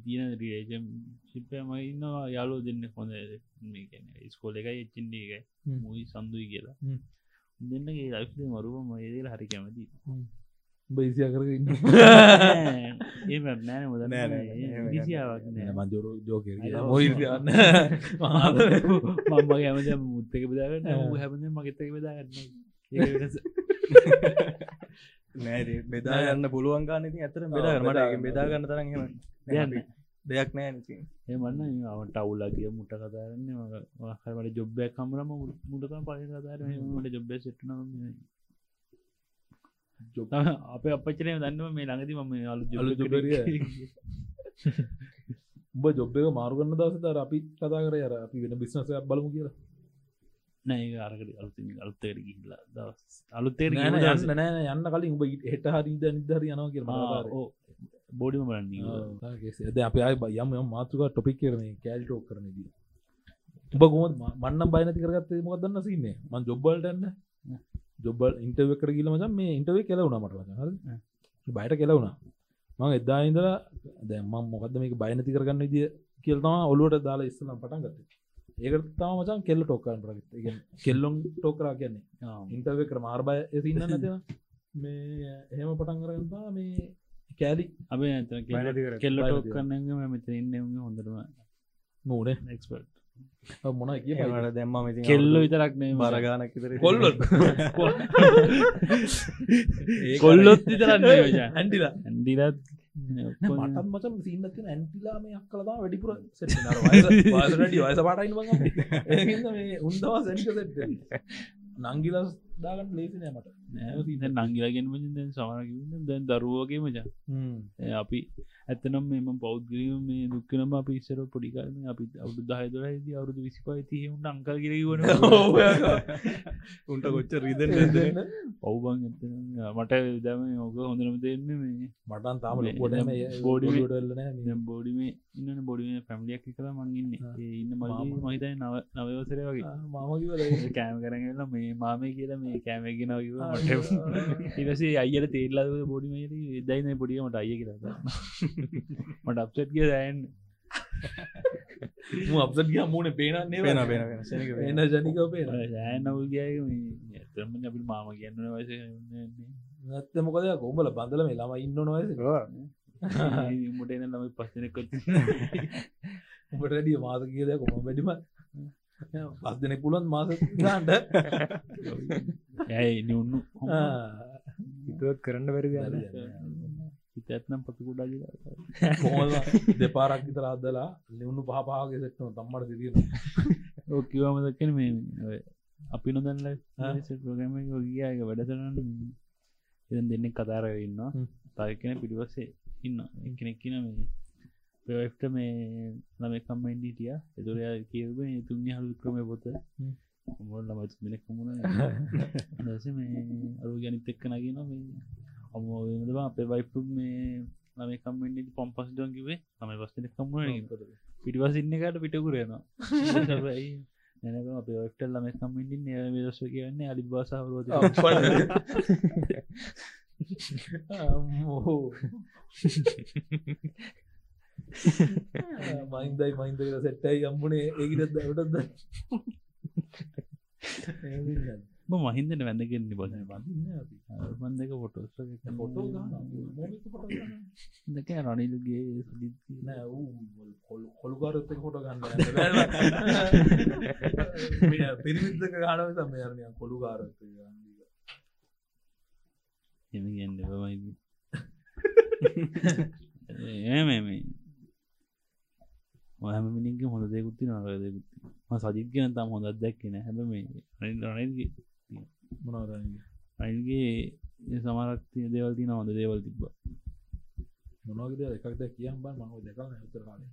තියන රියජම් ශිප්පයම ඉන්නවා. යාලෝ දෙන්න හොඳ ස්කෝල එකයි එච්චින්ඩ එකයි. මුයි සන්දුයි කියලා. දෙන්නගේ ලයිස් මරුවම ඒදල හරි කැමති. බයිසිය කරන්න ඒ නෑන මොද නෑ, නෑ මජෝර ජෝක අයියෝ. මොයිසියන්න මම හැමද මුත්තක බදාගන්න ආ. හැමද මගෙත්තක බදාගන්න නෑ. [laughs] [laughs] බෙදාගන්න පුළුවන් ගන්න ඉතින් ඇතර බෙදා මට ඒක බෙදාගන්න. තරන් හෙම දෙයන්න දෙයක් නෑ නති ඒ මන්න අවට අවුලගේ මුට කතාරන්න හරමට ජොබ්බයක් කමරම මුටකම් පල කතාරමට ජොබ්බ සිට්න අප අපචනය දන්නව මේ ළඟති [laughs] මම අලු අලුත් ජොබ් එක. උඹ ජොබ්බක මාරුගන්න දවසතර අපි කතා කර? අර අපි වෙන බිස්නසයක් බලමු කියලා. නෑ අරකට අලුති අලුත්තකට ගිහිල්ලා දවස්. නෑ, යන්න නෑ යන්න කලින් උඹ හෙට හරි ඉද නිදහරි යනවා කියලා බෝඩිම බලන්න ද අප යම යම් මාතුක ටොපික් කරන කෑල් ටෝක් කරන දී උඹ කොම මන්න බයනති කරගත්තේ මොක් දන්න සින්නේ මන් ජොබ්බල්ටන්න ජොබ්බල් ඉන්ටව කර කියල මචන් මේ ඉන්ටවේ කෙලවුණ මට බයට කෙලවුණා. මං එදා ඉඳලා දැම්ම මොකද මේක බයනති කරගන්න විදිිය කියල්තම ඔලුවට දාලා ඉස්සනම් පටන් ගත්ත. ඒකට තම මචන් කෙල්ල ටොක්කන් ප්‍රගත කෙල්ලොම් ටෝකරා කියන්නේ ඉන්ටවේ කර මාර්බය සින්න නැතිව මේ එහෙම පටන් කරගතා මේ අපේ කර කෙල්ල බයනති ටෝක් කරන්න. මෙත ඉන්න හොඳටම නෝනේ එක්ස්පර්ට් මොන කිය ඒවට දැම්ම කෙල්ල විතරක් නේ බරගානක් විතර කොල්ලොත්. කොල්ලොත් විතරන්න ඇන්ටිලා. ඇඩිලත් මටත් මචම් සිීනති ඇන්ටිලා මේ අක්කලතා වැඩිපුර සෙට වාසට වයස [laughs] මේ. උන්දවා සෙට් නංගිලස් දාගට ලේසිනෑ මට නංගිලගෙන් දැන් සමරකින්න දැන් දරුවෝගේ මචා අපි ඇතනම් මෙම පෞද්ගලීම මේ දුක්කනම අපි ඉස්සර පොඩිකාරම අපි අවුදු දහදරයිද අවුදු විසිපයිති උන්ට අංකල් කිරවන උන්ට [laughs] කොච්ච රිදෙන් ඔව්බන් ඇත මට දම ඕක හොඳනම දෙන්න මේ මටන් තාම මේ ලොකොටම බෝඩි- ඩල්ලන බෝඩිමේ ඉන්න බොඩිම පැමිලියක් කර මංගන්න ඉන්න. මල්ලි මහිතයි නව නවවසර වගේ. මාමකිව කෑම කරගල මේ මාමය කියලා මේ කෑමගෙන කිව ඉවසේ අයියට තේල්ලා බොඩිමට දයින පොඩියමට අය කියලා මට අප්සට් කිය දයන්න අපසට ගිය මූුණ පේනන්නේ වෙන වෙන වෙන පේන යෑන අවුල් ගියක ඇතරම අපි මාම කියන්න වස නැත්ත මොකද කොඹල බඳල මේ ළම ඉන්න නොවස මුට එන ලම පස්සනකොත් [laughs] උඹට ඩිය මාස කියද? කොම වැඩිම පස් දෙනෙක් පුලන් මාස ගන්ට ඇයි නිවුන්නු? හිතුවත් කරන්න වැරදි හිතත්නම් පතුකුඩා කොහොම දෙපාරක් විතර අදලා ලිවුණු පහපාගේ සෙට්න තම්මට සිරිය ඕකිවම දක්කන මේ ඔය අපි නොදැන්ල ප්‍රගම ගියක වැඩසරන්න එ දෙන්නෙක් කතාර ඉන්නවා. හ්ම්. තයකන පිටිවස්සේ ඉන්න කෙනෙක්කින මේ පෙවක්ට මේ ළමකම්මෙන්ඩිටිය එතුරයා කියව තුන්ය හලු ක්‍රම පොත. මොල් ළමත් දෙනෙක් මුණ දස මේ අරු ගැනිත් එක්ක නගෙන අමෝදවා අපේ වයිපු මේ ළමකම්මෙන්ඩි පොම්පස් ඩොන්කිවේ ම පස්සන කම්මුණ පිටිවස් ඉන්නකට පිටකුරේනවා නැන අපේ ඔක්ටල් ළම කම්මින්ඩින් දස්ව කියන්නේ අලි බාසාවරෝධ මයින්දයි මයින්දක සෙට්ටයි අම්බුණේ ඒකිටත් දටද බොල බඳන්න අපි බන්දක ෆොටෝ දෙක රනිල්ගේ කොළුකාරත් කොට ගන්න පිරිමිදක ගානව තම යරනය කොළු කාරත් එම ගන්න බමයිද ඒ මේ හැම මිනික හොඳ දෙකුත්ති නරදකුත්ති ම සජිත් කියන තම් හොඳත් දැක්කෙන හැබ මේ රනිල්ගේ මොනවද අයිගේ සමරක්තිය දේවල්තින හොඳ දේවල් තිබ්බ. මොනවද එකක්ද කියම් බ මහ දෙකල් උතර කාලේ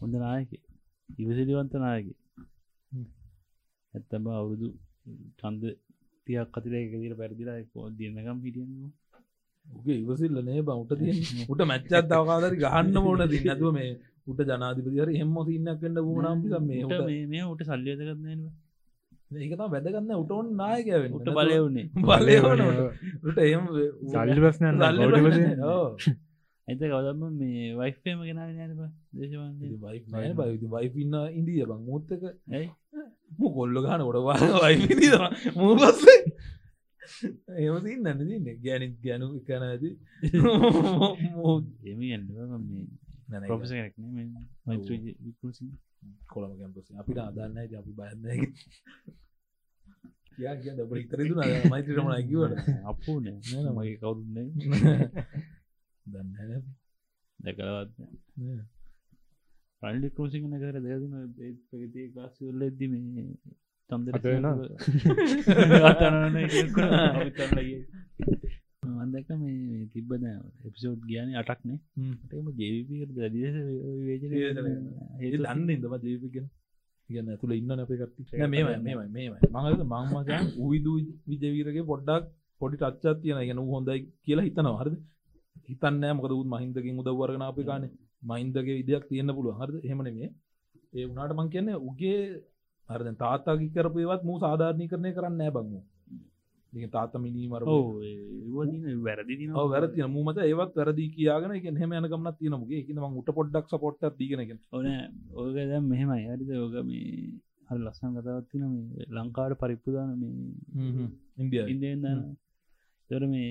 හොඳ නායක ඉවසිලිවන්ත නායක හ්ම්. ඇත්තම අවුරුදු චන්ද තියක් කතිර එකදිර පැරදිලා කෝ දින්නකම් හිටියනවා උගේ ඉවසිල්ල නේ බ උට තිය උට මැච්චත් දවකාදරි ගහන්න ඕන ති නැතුව මේ උට ජනාධිපතිර එහම සින්නක් කන්න වුණම්පිස මේ මේ මේ උට සල්ලියත කරන්න ඒකතම වැදගන්න උට ඔන්න නායකවෙන්න උට බලයවුණේ බලයවන [laughs] උට. එහම [laughs] සල්ලි ප්‍රශ්න ඇත කවදම මේ වයිෆේම දේශවන්ද වයි වයිපන්න ඉන්දිය බං. මුත්තක ඇයි? මු කොල්ල ගන ොට වයි මූ පස්සේ එම තින්න නතින්න ගැනිත් ගැනු කන ඇති එම ගන්න මේ ප්‍රොෆෙස කෙනෙක්න මෛත්‍ර විකෘසි කොළම කැම්පස අපිට අදන්න ඇති අපි බයන්න කියා කිය දබ ඉතරදුන මෛත්‍රමන කිවට [laughs] අපෝ නෑ. මගේ කවුරුන්නේ [laughs] දන්න දැකලවත් රල්ඩි කෘසිි කන කර දෙදින පගති ලාස්වල්ල එද්දි මේ චන්දර අද [laughs] අන්දක මේ තිබ්බද එපිසෝඩ් ගාන අටක්නේ. ටම වේචන ඒ දන්න ඉදම ජීවිගෙන ගන්න ඇතුළ ඉන්න අපේ කට්ටි මේම මේම මේම මඟද මංමචන් උවිදු විජවීරගේ පොඩ්ඩක් පොඩි ටච්චත් තියෙන ගැන හොඳයි කියලා හිතනවා. හරද? හිතන්න මොකද උත් මහින්දකින් උදව්වරගෙන අපේ කානේ මයින්දගේ විදයක් තියෙන්න්න පුළුව හරද? හෙමන මේ ඒ උනාට මං කියන්නේ උගේ හරද? තාතාගි කරපයවත් මූ සාධාරණය කරණය කරන්න බංමු තාත මිනීමර වැරදි වැරති මූමත ඒවත් වැරදි කියගෙන එක හෙම යනකමන තියනමගේ එක ම උට පොඩ්ඩක් සපොට්ට දීගෙනගෙන ඕන ඕක දැ මෙහෙමයි. හරිද ඕක මේ හරි ලස්සන් කතාවත්තින මේ ලංකාවට පරිප්පුදාන මේ ඉන්දිය ඉන්දන්න තොර මේ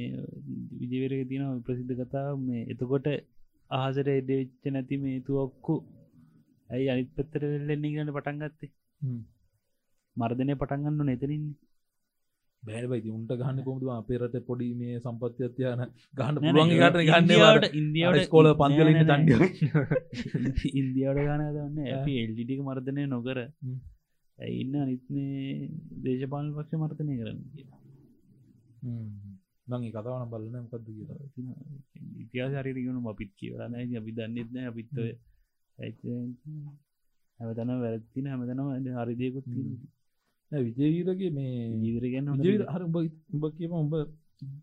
විජවරක තින ප්‍රසිද්ධ කතා මේ එතකොට අහසර එඩවෙච්ච නැති මේ තුවක්කු ඇයි අනිත් පත්තර වෙල්ලෙන්නේ ගන්න පටන් ගත්තේ. මර්ධනය පටන්ගන්න නෙතරින්නේ බෑබයි උන්ට ගහන්න කොමතු අපේරට පොඩි මේ සම්පත්තියත්යන ගහන්න නෑ පුළුවන් ගට ඉන්දියාවට ගන්න ඉන්දියාවට ස්කෝල පන්තිල නෑ, නෑ, තන්ඩිය නෑ. [laughs] ඉන්දියාවට ගාන දන්න ඇ එල්ඩිටික මර්ධනය නොකර. ඉන්න අනිත්නේ දේශපාල පක්ෂ මර්තනය කරන්න? නං කතාවන බලන මොකක්ද කිය ඉතිහාස හරිරිගුණු අපිත් කියවලන අපි දන්නෙත්න අපිත්ත හැමතන වැරත්තින හැමතනම හරිදයකුත් විජයවීරගේ මේ ජීවරගන්න විජය හර උඹ උඹ කියම උඹ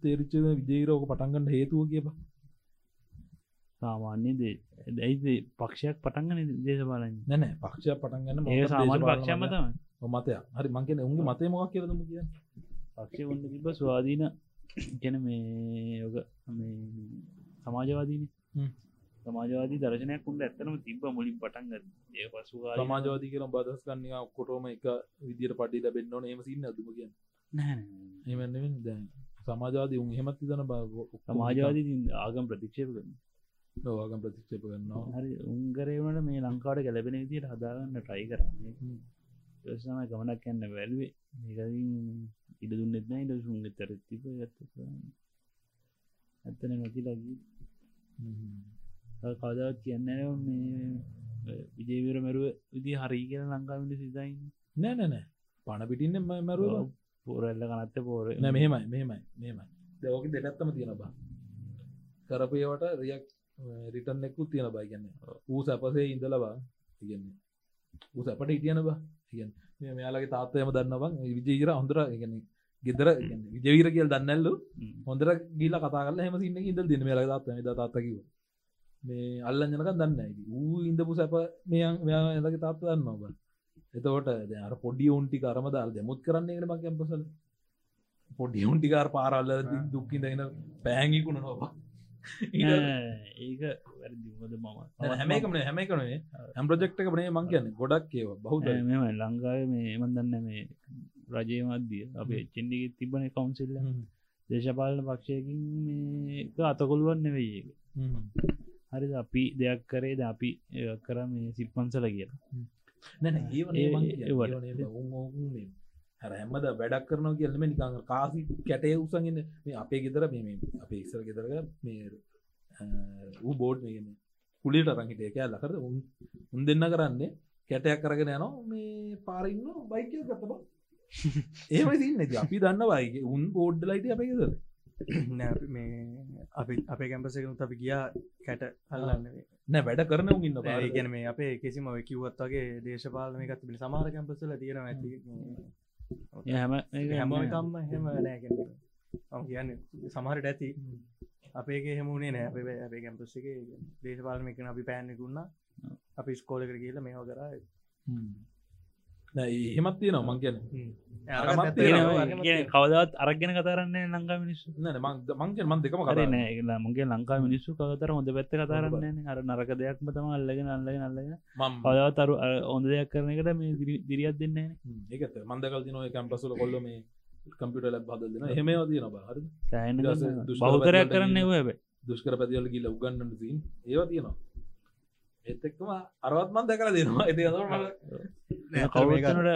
තේරිච්ච විජයරෝක පටන්ගන්න හේතුව කියප සාමාන්‍ය දේ ඇයිද පක්ෂයක් පටන්ගන දේශපාලන්න නැන පක්ෂයක් පටන්ගන්න ඒ සාමාන්‍ය පක්ෂම තම මතය හරි මංකන උන්ගේ මතය මොක් කියරදම කිය පක්ෂය උන්න තිබ ස්වාධීන ගැන මේ යෝග මේ සමාජවාදීන. සමාජවාදී දර්ශනයක් උන්ට ඇත්තනම තිබ මුලින් පටන්ග ඒ පසු සමාජවාදී කියල බදස් කන්න කොටෝම එක විදිර පඩි ලබෙන්න්න ඒම සින්න ඇතුම කිය එමන්න දැන්. සමාජවාදී උන් හෙමත් තන බ සමාජවාදී ආගම් ප්‍රතික්ෂේප කරන ලෝවාගම් ප්‍රතික්ෂේප කරන්නවා හරි උන්ගරේවනට මේ ලංකාවට ගැලපෙන විදියට හදාගන්න ටයි කරන්නේ යසම ගමනක් යන්න වැැල්වේ මේකරින් ඉඩ දුන්නෙත්න ඉඩ සුන්ග තරතිප ඇත්ත ඇත්තන නොති ලගී කවදවත් කියන්න මේ විජේවර මැරුව විදි හරි කියල ලංකාවිට සිතයි නෑ නෑ පණ පිටින්න මැරුව පෝරල්ල කනත්ත පෝර මෙහෙමයි මෙහෙමයි මෙහෙමයි. දෝක දෙනැත්තම තියෙන බා. කරපයවට රියක් රිටන් එක්කුත් තියෙන බයි ගන්න ඌ සැපසේ ඉඳලබා ඉගන්නේ ඌ සැපට ඉටියන බා ඉගන් මෙයාලගේ තාත්තයම දන්නවන් විජීර හොඳර ඉගන්නේ ගෙදර විජවීර කියල් දන්නැල්ලු හොඳර ගීල කතාල හම සින්න ඉදල් දින මේල තාත්ත ද තාත්තකිව මේ අල්ලන් ජනක දන්න ඌ ඉන්දපු සැප මෙයන් මෙයා එලගේ තාත්ත දන්නවා බ එතකොට දැන් අර පොඩි උන්ටි කරම දාල් දෙමුත් කරන්නේ ගෙන මක් කැම්පසල පොඩි උන්ටිකාර පාරල්ල දුක්කින් දගෙන පෑගිකුණ නොබා ඒක වැරදිමද මම. හැමකම හැම කනේ හැම් ප්‍රජෙක්්ක බනේ මං කියන්න. ගොඩක් කියව බහුද මෙම ලංකාව මේ එමන් දන්න මේ රජය මධ්‍ය අපේ චෙන්ඩිග තිබන කවුන්සිල්ල දේශපාලන පක්ෂයකින් මේ අතකොළුවන් නෙවෙයි ඒක හරි අපි දෙයක් කරේ ද අපි කර මේ සිප්පන්සල කියලා. ඒ- හැමද වැඩක් කරන කියලම නිකං කාසි කැටේ උසගෙන මේ අපේ ගෙදර මේ අපේ ඉස්සර ගෙදරක මේ වූ බෝඩ් මේ කුලිට රංහිටේ කෑ ලකර උන් උන් දෙන්න කරන්නේ කැටයක් කරගෙන යනවා. මේ පාරන්න බයිකය ගතබ ඒම සින්න අපි දන්න වයිගේ උන් බෝඩ්ඩ ලයිට අපේ ගෙදර [clears throat] මේ අපි අපේ කැම්පසකනුත් අපි ගියා කැට හල්ලන්නේ නෑ වැඩ කරන ඉන්න ගැන මේ අපේ කිසිම ඔය කිව්වත් වගේ දේශපාලනයකත් පිළි සමහර කැම්පසල තියෙන ඇති. හැම හැමකම්ම හෙම නෑගෙන ම කියන්න සමහරට ඇති. අපේගේ හෙමුණේ නෑ. අපේ අපේ කැම්පස් එක දේශපාලනයකන අපි පෑන්නෙකුන්න අපි ස්කෝලකට කියල මේවා කරා. නෑ එහෙමත් තියෙනවා මං අරගත් කවදත් අරගෙන කතරන්නේ ලංකා මිනිස්සු. නෑ මං මං දෙකම කරේ කරන නෑ මගේ ලංකා මිනිස්සු කතර හොඳ පැත්ත කතාරන්නේ අර නරක දෙයක්ම තම අල්ලගෙන අල්ලගෙන අල්ලගෙන. මම පදවත් අරු හොඳ දෙයක් කරන එකට මේ දිරියත් දෙන්නේ ඒකත මන්දකල් තින කැම්පසුල කොල්ල මේ කම්පිට ලක් හදල් දෙන හෙම ඊට පස්සේ දුෂ්කර බෞතරයක් කරන්න හැබ දුෂ්කර පැතිවල ගිල උගන්නට සිීන් ඒවා තියෙනවා ඒත් එක්කම අරවත්මන් දැකර දෙනවා. ඇති කවුරුත්තනට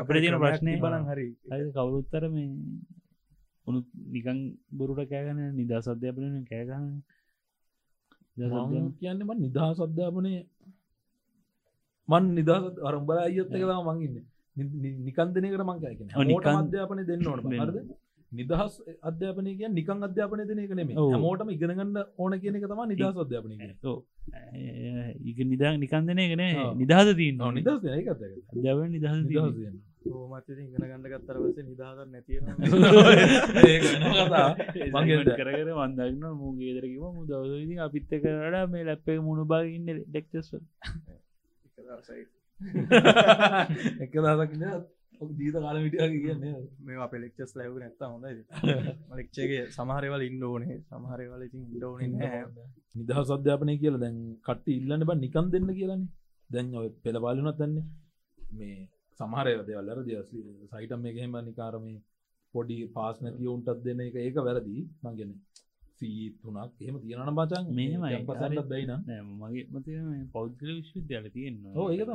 අපිට තියෙන ප්‍රශ්නය බලන් හරි. හරි කවුරුත්තර මේ උනු නිකං බොරුට කෑගන නිදා සධ්‍යපන කෑගන්න කියන්නම නිදහස් අධ්‍යාපනය මන් නිදහස අරම්බල අයත් එකලා මංගන්න නිකන්දනකට මංකයන ඔව්, මෝට නිකන්- අධ්‍යාපනය දෙන්න. හරද? නිදහස් අධ්‍යාපනය කිය නිකන් අධ්‍යාපනය දෙන ඔව්. මෝටම ඉගෙනගන්න ඕන කියන එක තම නිදහස් අධ්‍යාපනය ඉක නිදා නිකන්දනය ගෙන ඔව්. නිදහස තිීන්න නිදහස් අධ්‍යාපන නිදහස තියන්න. ඕමත් ඉතින් ඉගෙන ගන්න ගත්තර පස්සේ නිදාගන්න නැතිව [laughs] ඒක වෙනම කතා. මං මගේ හිතුවා. කර කර වන්දන්න මූගේ දරකිම මු දවසති අපිත්ත කරට මේ ලැප්පේ මුණු බාගන්න ඩෙක්ටස් එක දසක් [laughs] ජීත කාල විටිය කියන්නේ මේ අප ලෙක්චස් ලැව නැත්ත හොඳ ලෙක්්චගේ සමහරවල ඉන්න ඕනේ. සමහරවල ඉතින් ඉන්ඩෝන නෑ නිදහස් අධ්‍යාපනය කියලා දැන් කට්ටි ඉල්ලන්න බ නිකන් දෙන්න කියලන්නේ දැන් ඔය පෙළපාලුනත් දන්නේ මේ සමහරය දෙවල්ලර දෙ සයිටම් එක හෙම නිකාරම පොඩි පාස් නැතිය උන්ටත් දෙන්න එක. ඒක වැරදි. මංගෙන සී තුනක් එහෙම තියෙනන බචන්. මෙහෙමයි. පසට බයින මගේ මත පෞද්ගල විශ්වවිද්‍යාල තියෙන්න ඕ ඒකත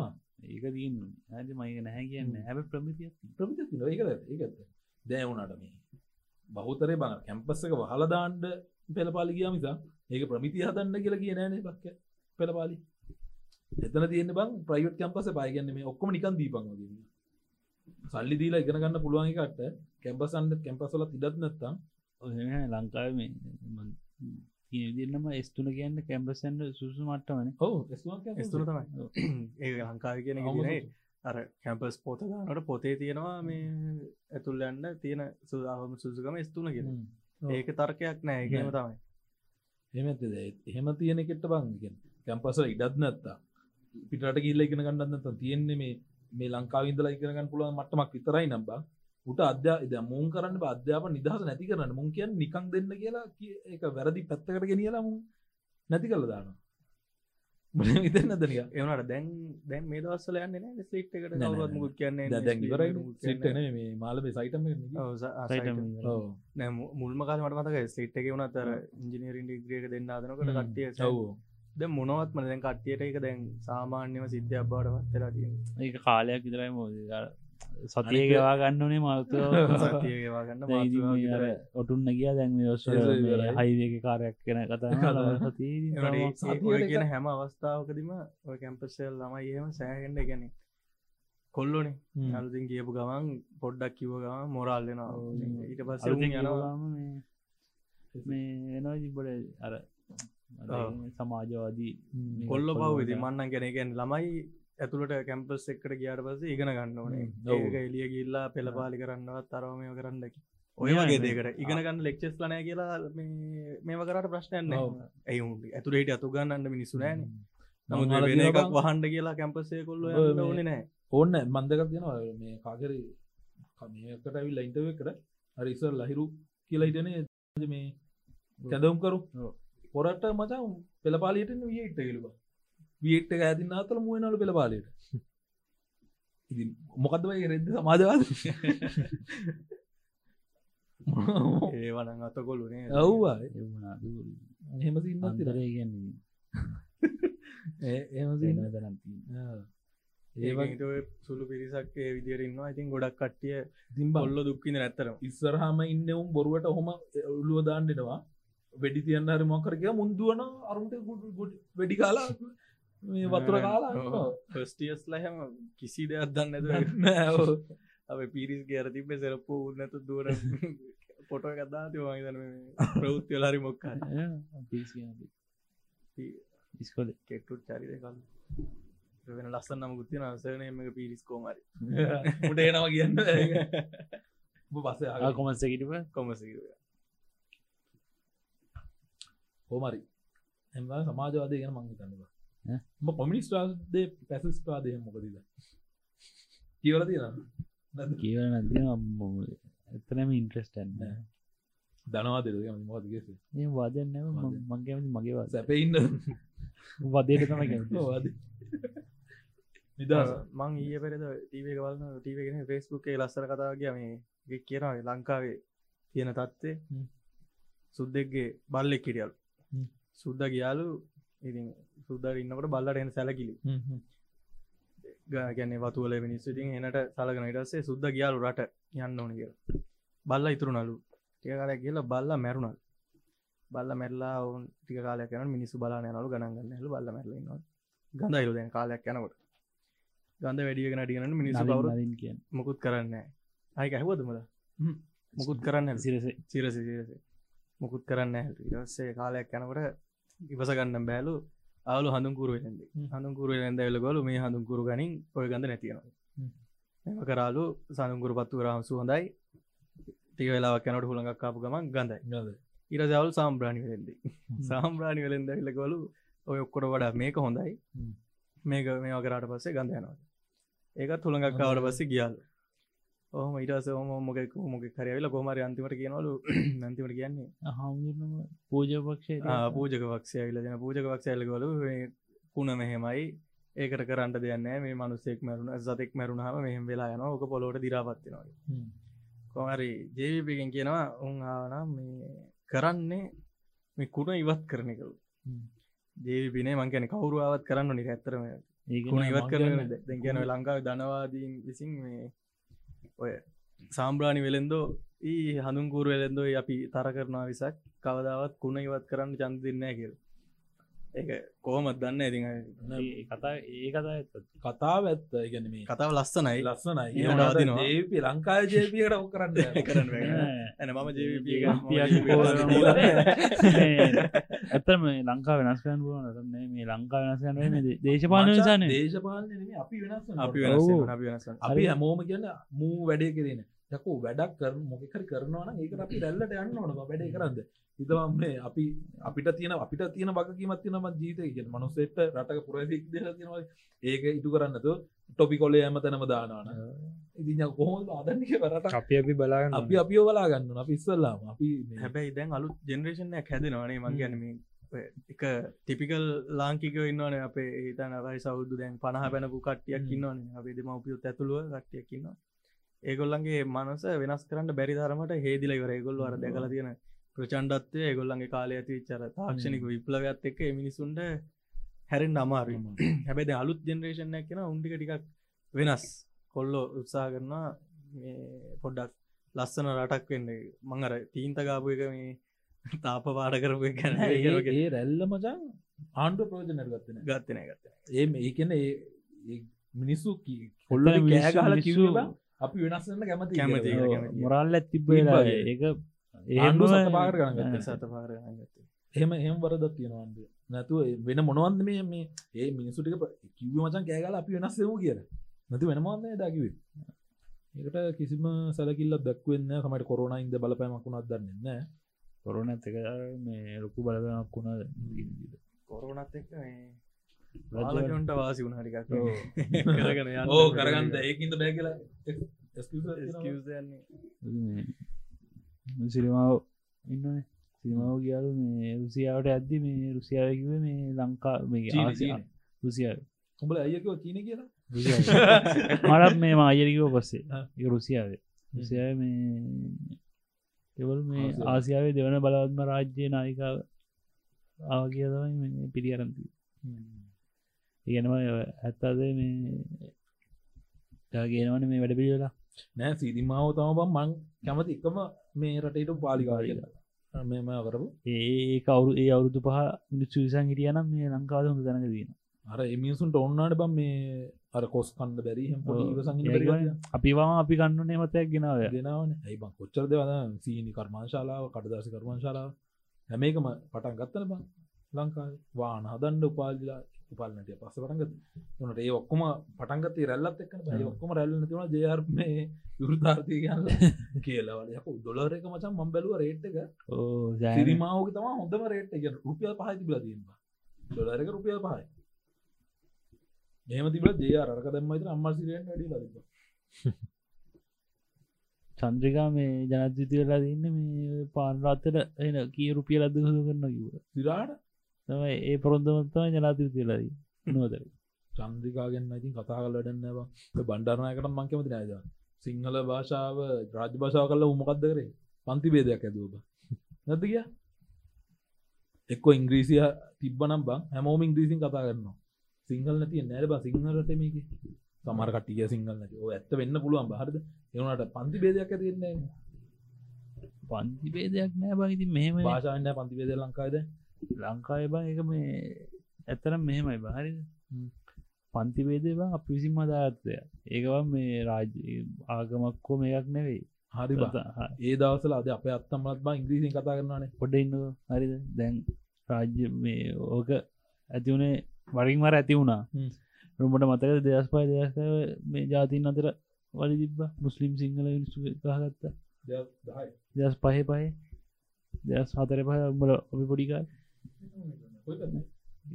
ඒක තියන්න ඇද මයික නැහැ කියන්න. හැබ ප්‍රමිතිය ප්‍රමිත ඒක ඒකත් දෑවුනට මේ බහුතරේ බඟ කැම්පස් එක වහලදාන්ඩ පෙළපාලි ගිය මිසා ඒක ප්‍රමිති හදන්න කියලා කිය නෑනේ බක්ක. පෙළපාලි. එතන තියෙන බං ප්‍රයිවට් කැම්පස පායගන්න මේ ඔක්කොම නිකන් දීපන්ග සල්ලි දීලා ඉගෙන ගන්න පුළුවන්කට කැම්පසන්ඩ කැම්පසල ඉඩත් නැත්තම් ලංකාව මේ තියන්නම ස්තුන කියන්න කැම්පසන්ඩ සුසු මට්ටමන. ඔව ස්තුර තමයි. ඒ ලංකාව කියන අර කැම්පස් පොත ගන්නට පොතේ තියෙනවා මේ ඇතුල්ලන්න තියෙන සුදාහම සුසුකම ස්තුන කියෙන ඒක තර්කයක් නෑ ඒකම තමයි. එහෙමද එහෙම තියෙන කෙට බංගෙන් කැම්පසල ඉඩත් නැත්තා පිටට කිල්ල ඉගෙන ගන්නන්න තියෙන්නේ මේ මේ ලංකාවිදල ඉගෙනගන්න පුළුවන් මට්ටමක් විතරයි නම්බා උට අධ්‍යා ඉද මුන් කරන්න බ අධ්‍යාප නිදහස නැති කරන්න. මුන් කියන් නිකං දෙන්න කියලා කිය- ඒක වැරදි පැත්තකට ගෙනියලා මුන් නැති කළ දාන විතන්න දනික එවනට දැන් දැන් මේ දවස්සල යන්න නෑ ස්ලිට් එකට නෑ, නෑ, කවුත් මුකුත් කියන්නේ දැන් ඉවරයි සිට්න මේ මාලබේ සයිටම මුල්ම කාල මට මතක ස්ලිට් එක වුණත් අර ඉංජිනීරින් ඩිග්‍රියක දෙන්න අදනකට. කට්ටිය ඔව. ද මොනවත්ම දැන් කට්ටියට එක දැන් සාමාන්‍යම සිද්ධයක් බවට පත්වෙලා තියෙන ඒක කාලයක් විතරයි මෝද සතියගවා ගන්නනේ මල්තව සතියවා ගන්න ඔටුන්න [laughs] ගිය දැන්. හයිවක කාරයක් කෙන කතා කියන හැම අවස්ථාවකදීම ඔය කැම්පස්සල් ළමයි එහෙම සෑහෙන්ඩ ගැන කොල්ලොනේ. අලුතින් කියපු ගමන් පොඩ්ඩක් කිව ගම මොරල්ලෙනවා ඊට පස්ස යනවා. මේ එනවා ජිබට අර සමාජවාදී කොල්ල පව් ගන්න. මන්නන් ගැන ගැන ළමයි ඇතුළට කැම්පස් එක්කට ගියාට පස ඉගෙන ගන්න ඕනේ. ඒක එලිය ගිල්ලා පෙළපාලි කරන්නවත් තරවමය කරන්නකි ඔය වගේ දෙකට ඉගෙන ගන්න ලෙක්චෙස් ලනය කියලා මේ- මේව කරට ප්‍රශ්නයන්න. ඇයි ඇතුරට අතු ගන්නන්න මිනිස්සු නෑන නමුත් වෙන එකක්. වහන්ඩ කියලා කැම්පසේ කොල්ල ඕන නෑ ඕන්න මන්දකක් තියෙනවා මේ කාකර මේකට ඇවිල් ලයින්ටව කර හරිසර් ලහිරු කියලා හිටන මේ කැදවම් කරු. පොරට මචන් පෙළපාලියට වියට කියලවා වියට ඇතින්න අතල මුවනලු පෙළපාලයට ඉති මොකදවයි රෙද්ද සමාජවාද? ඒවන අතකොල්ලුනේ ඔව්වා එහෙම සින්නත් එහම දරන් ඒවට ඒට සුළු පිරිසක් ඒ විදිරන්නවා ඉතින් ගොඩක් කට්ටිය තිම්බල්ල බොල්ල දුක්කින ඇත්තරම ඉස්සරහම ඉන්නවුම් බොරුවට හොම ඔල්ලුව දාන්නෙනවා වැඩි තියන්න හරි මොකරක මුන්දුවන අරුන්ට වැඩි කාලා මේ වතුර කාලා ෆස්ටියස් ලහම කිසි දෙයක් දන්න ඇද නෑ, ඔව්. අප පිරිස් ගෑර තිබේ සෙරප්පු උන්නතු දුවර පොට කදා තිවාගන ප්‍රෞත්්‍යලාරි මොක්ක ඉස්කොල කෙට්ටුත් චරිත කල් වෙන ලස්සන්න නම ගුත්තින අවසරනය එක පිරිස් කෝමරි උට එනවා කියන්න බස කොමන්සකිටව කොමසි හෝමරි එම සමාජවාදය ගැන මං කොමිනිස්ටාදේ පැසිස්පාදය මොකදද කියවල තියෙන කියව එතනම ඉන්ට්‍රස්ටන්න දනවාදක මොදගෙස ඒ වදන්න. මගේ මගේ වස සැපඉන්න වදයට තම කැමති. වාද නිදස් මං ඊය පෙරද ටීවේ වලන්න ටීවගෙන ෆෙස්බුක්ේ ලස්සර කතාවගේ මේ කියනව ලංකාවේ තියෙන තත්ත්ේ හ්ම්. සුද්දෙක්ගේ බල්ලෙක් කිරියල්. සුද්ද ගියාලු ඉතින් සුද්දර ඉන්නකට බල්ලට එන සැලකිලි. ගැන වතුවල මිනිස්සුටින් එනට සලගෙන ඉටස්සේ සුද්ද ගියාලු රට යන්න ඕන කිය බල්ල ඉතුරු නලු ටික කාලයක් කියල බල්ල මැරුණල් බල්ල මැල්ලා ඔවුන් ටික කාලයක් යන මිනිස්සු බලාන නලු ගණන්ගන්න හලු බල්ල මැරලන්න ගඳ දැන් කාලයක් යනකොට. ගඳ වැඩියගෙන ටියන මිනිස්සු නලින් කියන්න. මොකුත් කරන්න අයි ඇහවදමද මුකුත් කරන්න සිරස. සිරසි සිරසි. මුකුත් කරන්න ඉරස්සේ කාලයක් යනකට ඉවස ගන්න බෑලු. වෙලෙන්ද. හඳුන්කුරු වෙලෙන්ද එලගොලු මේ හඳුන්කුරු ගනින් ඔය ගඳ නැතියෙනවා එම කරාලු සඳුන්කුරු පත්තු රහමසු හොඳයි. ටික වෙලාවක් යනට හුළඟක් කාපු ගමන් ගඳයි. ඉරසවල් සාම්බ්‍රාණි වෙලෙන්ද. සාම්බ්‍රාණි වෙලෙන්ද එලගොලු ඔය ඔක්කොට වඩා මේක හොඳයි. මේක මේ වකරට පස්සේ ගඳ යනවා. ඒකත් හුළඟක් කාවට පස්සේ ගියාල් ඕහම ඉටස ෝම මොක මොක කරයවෙල කොමරි අන්තිමට කියනවලු. [clears throat] නැතිමට කියන්නේ. හාමුදුරනම පූජපක්ෂය පූජක වක්ෂය විලදෙන පූජක වක්ෂයල්ලකොලු කුණ මෙහෙමයි. ඒකට කරන්න දෙයන්න මේ මනුස්සෙක් මරුණ සතෙක් මැරුණහම මෙහෙම වෙලා යන ඕක පොලොට දිරාපත්තිනවා කොමරි ජේවිපිගෙන් කියනවා උන් ආනම් මේ කරන්නේ මේ කුණ ඉවත් කරනකරු ජේවිපිනේ මංකැන කවරුවාවත් කරන්න නි ඇත්තරම කුණ ඉවත් කරන දැගැන ලංකාව ධනවාදීන් විසින් මේ ඔය සාම්බ්‍රාණි වෙළෙන්දෝ ඒ හඳුන්කූර වෙළෙන්දෝ අපි තර කරනවා විසක්. කවදාවත් කුණ ඉවත් කරන්න චන්ද දෙන්නෑ කියල. ඒක කෝමත් දන්න? ඉතින් කතා ඒ කතා ඇත්ත කතාව ඇත්ත. ගැන මේ කතාව ලස්සනයි. ලස්සනයි. ජේපි ලංකා ජේපියට ඔක් කරන්න [laughs] කරන්න ඇන මම ඇත්තම ලංකා වෙනස් කරන්න පුලුවන මේ ලංකා වෙනස් කරන්න මේ දේශපාලන නිසාන දේශපාලන අපි වෙනස් අපි වෙනස්. අපි වෙනස් අපි හැමෝම කියන්න මූ වැඩේ කරන යකෝ වැඩක් කර මොකකර කරනවන ඒක අපි රැල්ලට යන්න ඕන. වැඩේ කරන්න හිතවම් මේ අපි අපිට තියෙන අපිට තියෙන වගකීමත් තියෙනම ජීතය කිය මනුස්සෙට රටක පුරසික් දෙ තියෙනවා ඒක ඉටු කරන්නතු ටොපි කොලේ ඇම තැනම දානවන ඉතින් කොහොම අදන්නක වරට අපි අපි බලාගන්න අපි අපිෝ බලා ගන්න අපි ඉස්සල්ලාම. අපි මේ හැබැයි දැන් අලු ජෙනරේෂන්යක් හැදෙනවානේ මං ගැනීම එක ටිපිකල් ලාංකික ඉන්නවන. අපේ ඒතන රයි සෞද්දු දැන් පනහ පැනපු කට්ටියක්. ඉන්නවන. අපේ දෙම උපියුත් ඇතුළුව කට්ටියක් ඉන්නවා. ඒගොල්ලන්ගේ මනස වෙනස් කරන්න බැරි තරමට හේදිල ඉවර ඒගොල්ල අර දැකල තියෙන ප්‍රචන්්ඩත්වය ඒගොල්ලන්ගේ කාලය ඇති විච්චර තාක්ෂණික විප්ලවයක් එක්ක මිනිසුන්ට හැරෙන් අමාරු [clears throat] හැබැයි දැන් අලුත් ජෙනරේෂන්යක් කියෙන උන්ටික ටිකක් වෙනස්. කොල්ලෝ උත්සා කරනවා මේ පොඩ්ඩක් ලස්සන රටක් වෙන්න. මංගර තීන්ත ගාපු එක මේ [laughs] තාප පාඩ කරපු එක ගැන ඒ ඒ රැල්ල මචන් ආණ්ඩු ප්‍රෝජනර ගත්තන ගත්තන ගත්ත ඒ ඒකන ඒ මිනිස්සු කොල්ල මිනිස්සු- කිව අපි වෙනස්සන්න කැමති කැමති. කියලා. කැමති. මොරල්ල ඇතිබ තිබ්බා ඒ එහෙම එහෙම වරදක් තියෙනවන්ද නැතුව වෙන මොනවන්ද මේ මේ ඒ මිනිසුටික කිව්ව මචන් කෑගල අපි වෙනස්සෙමු කියල. නැති වෙනමන්න දකිවේ ඒකට කිසිම සැලකිල්ල දක්වන්න සමට කොරුණ ඉද බලපෑමකුණත් දන්නන්න කොරන ඇතක මේ ලොකු බලපයක් වුණාද? කොරුණත් එක්ක ආලකට වාසි කරගෙන යන්න ඕ කරගන්න. ඒකින්ද බෑ කියලා. Excuse දෙන්නේ. සිරිමාව ඉන්න සිරිමාව කියාලු මේ රුසියාවට ඇද්දි මේ රුසියාවකිව මේ ලංකා. රුසියාව. උඹල අයකව චීන කියලා? මටත් මේ ආයරිකව පස්සේ. රුසියාවේ. රුසියාව මේ එවල් මේ ආසියාව. දෙවන බලවත්ම රාජ්‍යය නායිකාව ආව කිය තමයි මේ පිළිගරන්ති ඉගෙනම ඇත්තද මේ ගේනවන මේ වැඩ පිළිවෙලා නෑ සිරිමාව තම බම් මං කැමති එකම මේ රටට පාලිකාව කියලා. මෙම කරපු. ඒ කවරු ඒ අවුරුදු පහ මිනිස්සු විසන් හිටියනම් මේ ලංකාව හොඳ තැනක දීන අර එමියසුන්ට ඔන්නාට බම් මේ අර කොස් කන්ද බැරි හෙම පොඩි ඉවසංගින බැරි අපිවාම අපි කන්න නමතයක් ගෙනාව ගෙනාවන. ඇයිබං කොච්චර දෙවද සීනි කර්මාංශාලාව කටදශ කර්මාංශාලාව හැමේකම පටන් ගත්තන බං ලංකා වාන හදන්ඩ උපාල්ලා උපල්නට පස්ස පටන්ගත් නට ඒ ඔක්කොම පටන්ගත රැල්ලත් බයි ඔක්කොම රැල්ල තිවන ජයර් මේ යුෘතාර්ථය කියන්න. කියලවල යක දොලරක මචන් මම් බැලුව රේට්ක ඕ සිරිමාවක තම හොඳම රේට් එක රුපියල් පහයි තිබල දීම ඩොලරක රුපියල් පහයි. එහම තිබල ජය අරක දැම්මයිත අම්මල් සිරෙන් වැඩි ලද [laughs] චන්ද්‍රිකා මේ ජනත්විති වෙලා දන්න මේ පාන්රත්තට එන කිය රුපිය ලද හතු කරන්න කිව සිරාට තමයි ඒ පොරොන්දමත්තම ජනාතිවිති වෙලාදී නොදර චන්ද්‍රිකාගෙන් ඉතින් කතා කලටන්නවා බණ්ඩරණයකට මංකමති නෑද සිංහල භාෂාව රාජ භාෂාව කල උමකක්ද කරේ? පන්ති බේදයක් ඇදූබ නැති කිය? එක්ක ඉංග්‍රීසිය තිබ්බනම් බං. හැමෝම ඉංග්‍රීසින් කතා කරනවා. සිංහල නැතිය නෑර බ? සිංහලට මේක. සමරකටිය සිංහල නැති. ඕ ඇත්ත වෙන්න පුළුවන් බහරද එවනට පන්ති බේදයක් ඇතින්නේ පන්ති බේදයක් නෑ බහිති මෙහෙම භාෂාන්න පන්ති බේද ලංකායිද ලංකාය බා එක මේ ඇතරම් මෙහෙමයි බහරි හ්ම්. පන්ති බේදේ බං අප විසින් මදාත්තය ඒකව මේ රාජ ආගමක්කෝ මේයක් නෙවෙයි. හරි. ඒ දවසල අද අප අත්තම්මත් බා ඉංග්‍රීසින් කතා කරන්නනේ පොඩ ඉන්න හරිද? දැන් රාජ්‍ය මේ ඕක ඇතිවුණේ වරින් මර ඇති වුණා. රුමට මතක දෙදස් පයි දෙදස් මේ ජාතින් අතර වලි තිබ්බ? මුස්ලිම් සිංහල විනිසු ගහගත්ත. දෙදස් පහ පහේ. දෙදස් හතර පහ උඹල ඔබි පොඩිකාල්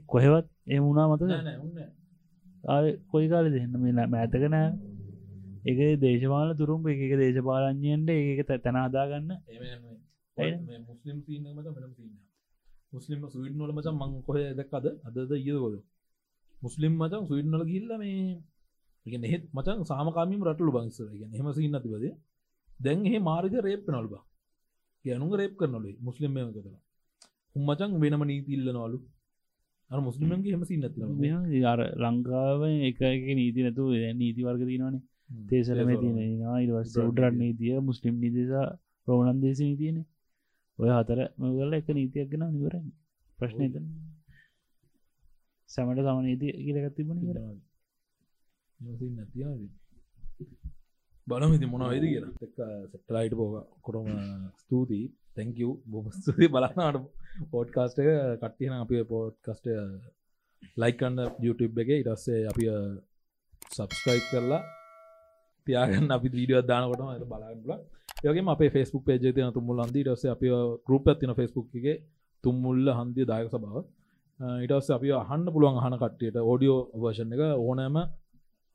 කොහෙවත් ඒ වුණා මත කොයි කාල දෙන්න මේ මෑතක නෑ. එක දේශපාල තුරුම් එක එක දේශපාලඥයන්ට ඒක තැන හදාගන්න. මුස්ලිම් මුස්ලිම් සුවිඩ් නොල මචන් මං කොහ දැක්කද? අදද ඉයකොද මුස්ලිම් මචන් සුවිඩ්නල ගිල්ල මේ නෙත් මචන් සාමකාමීම රටලු බංස්සර ගෙන හෙම සින්න තිබද දැන් ඒ මාර්ග රේප් නොල්බ යනුග රේප් කරනොලේ මුස්ලිම් කතලා උම්මචන් වෙනම නීතිල්ල නොලු අර මුස්ලිම්ගේ හෙම සින්න ඇති අර ලංකාව එක එක නීති නැතු නීති වර්ග තිනවානේ තේසලම තියන ඉවස් උඩරත් නීතිය මුස්ලිම් නිදසා රෝණන් දේශ නීතියන ඔය හතර මගල එක නීතියක් ගෙන නිවරන්න ප්‍රශ්නය සැමට සම නීති කියලගත් තිබන කර බලමිති මොන වෙද කිය සෙටලයිට පෝග කොටම ස්තුතියි තැංකව බොම ස්තුති බලන්නට පෝඩ්කාස්ට එක කට්ටියන අපි පෝඩ්කස්ට ලයිකන්න YouTube එක. ඉටස්සේ අපි සබස්ක්‍රයි් කරලා තියාගන්න අපි වීඩියෝ දානකොට ඇත බලන්නල යගේ අපේ ෆෙස්බුක් පේජ තින තුමුල් න්දී ටස අපි ගරුප ඇතින ෆෙස්බුක් එක තුම්මුල්ල හන්දිය දායක සභාව. ඉටස් අපි අහන්න පුළුවන් අහන කට්ටියට ඕඩියෝ වර්ෂණ එක ඕනෑම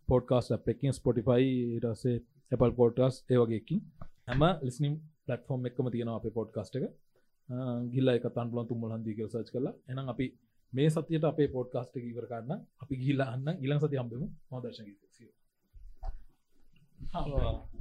පොඩ්කාස් එකින් ස්පොටිෆයි ඉටසේ Apple පෝටස් ඒවගේකින් හැම ලිස්නිම් පලටෆෝර්ම් එක්ම තියෙන අප පොඩ්කාස්ට එක. ගිල්ල එක තන් පුලන් තුම්මල හන්දී කර සච් කලා එනම් අපි මේ සතියට අපේ පොඩ්කාස්ට ඉවර කරන්න. අපි ගිල්ල අන්න ඉලං සති හම්බෙමු. මදර්ශ Oh.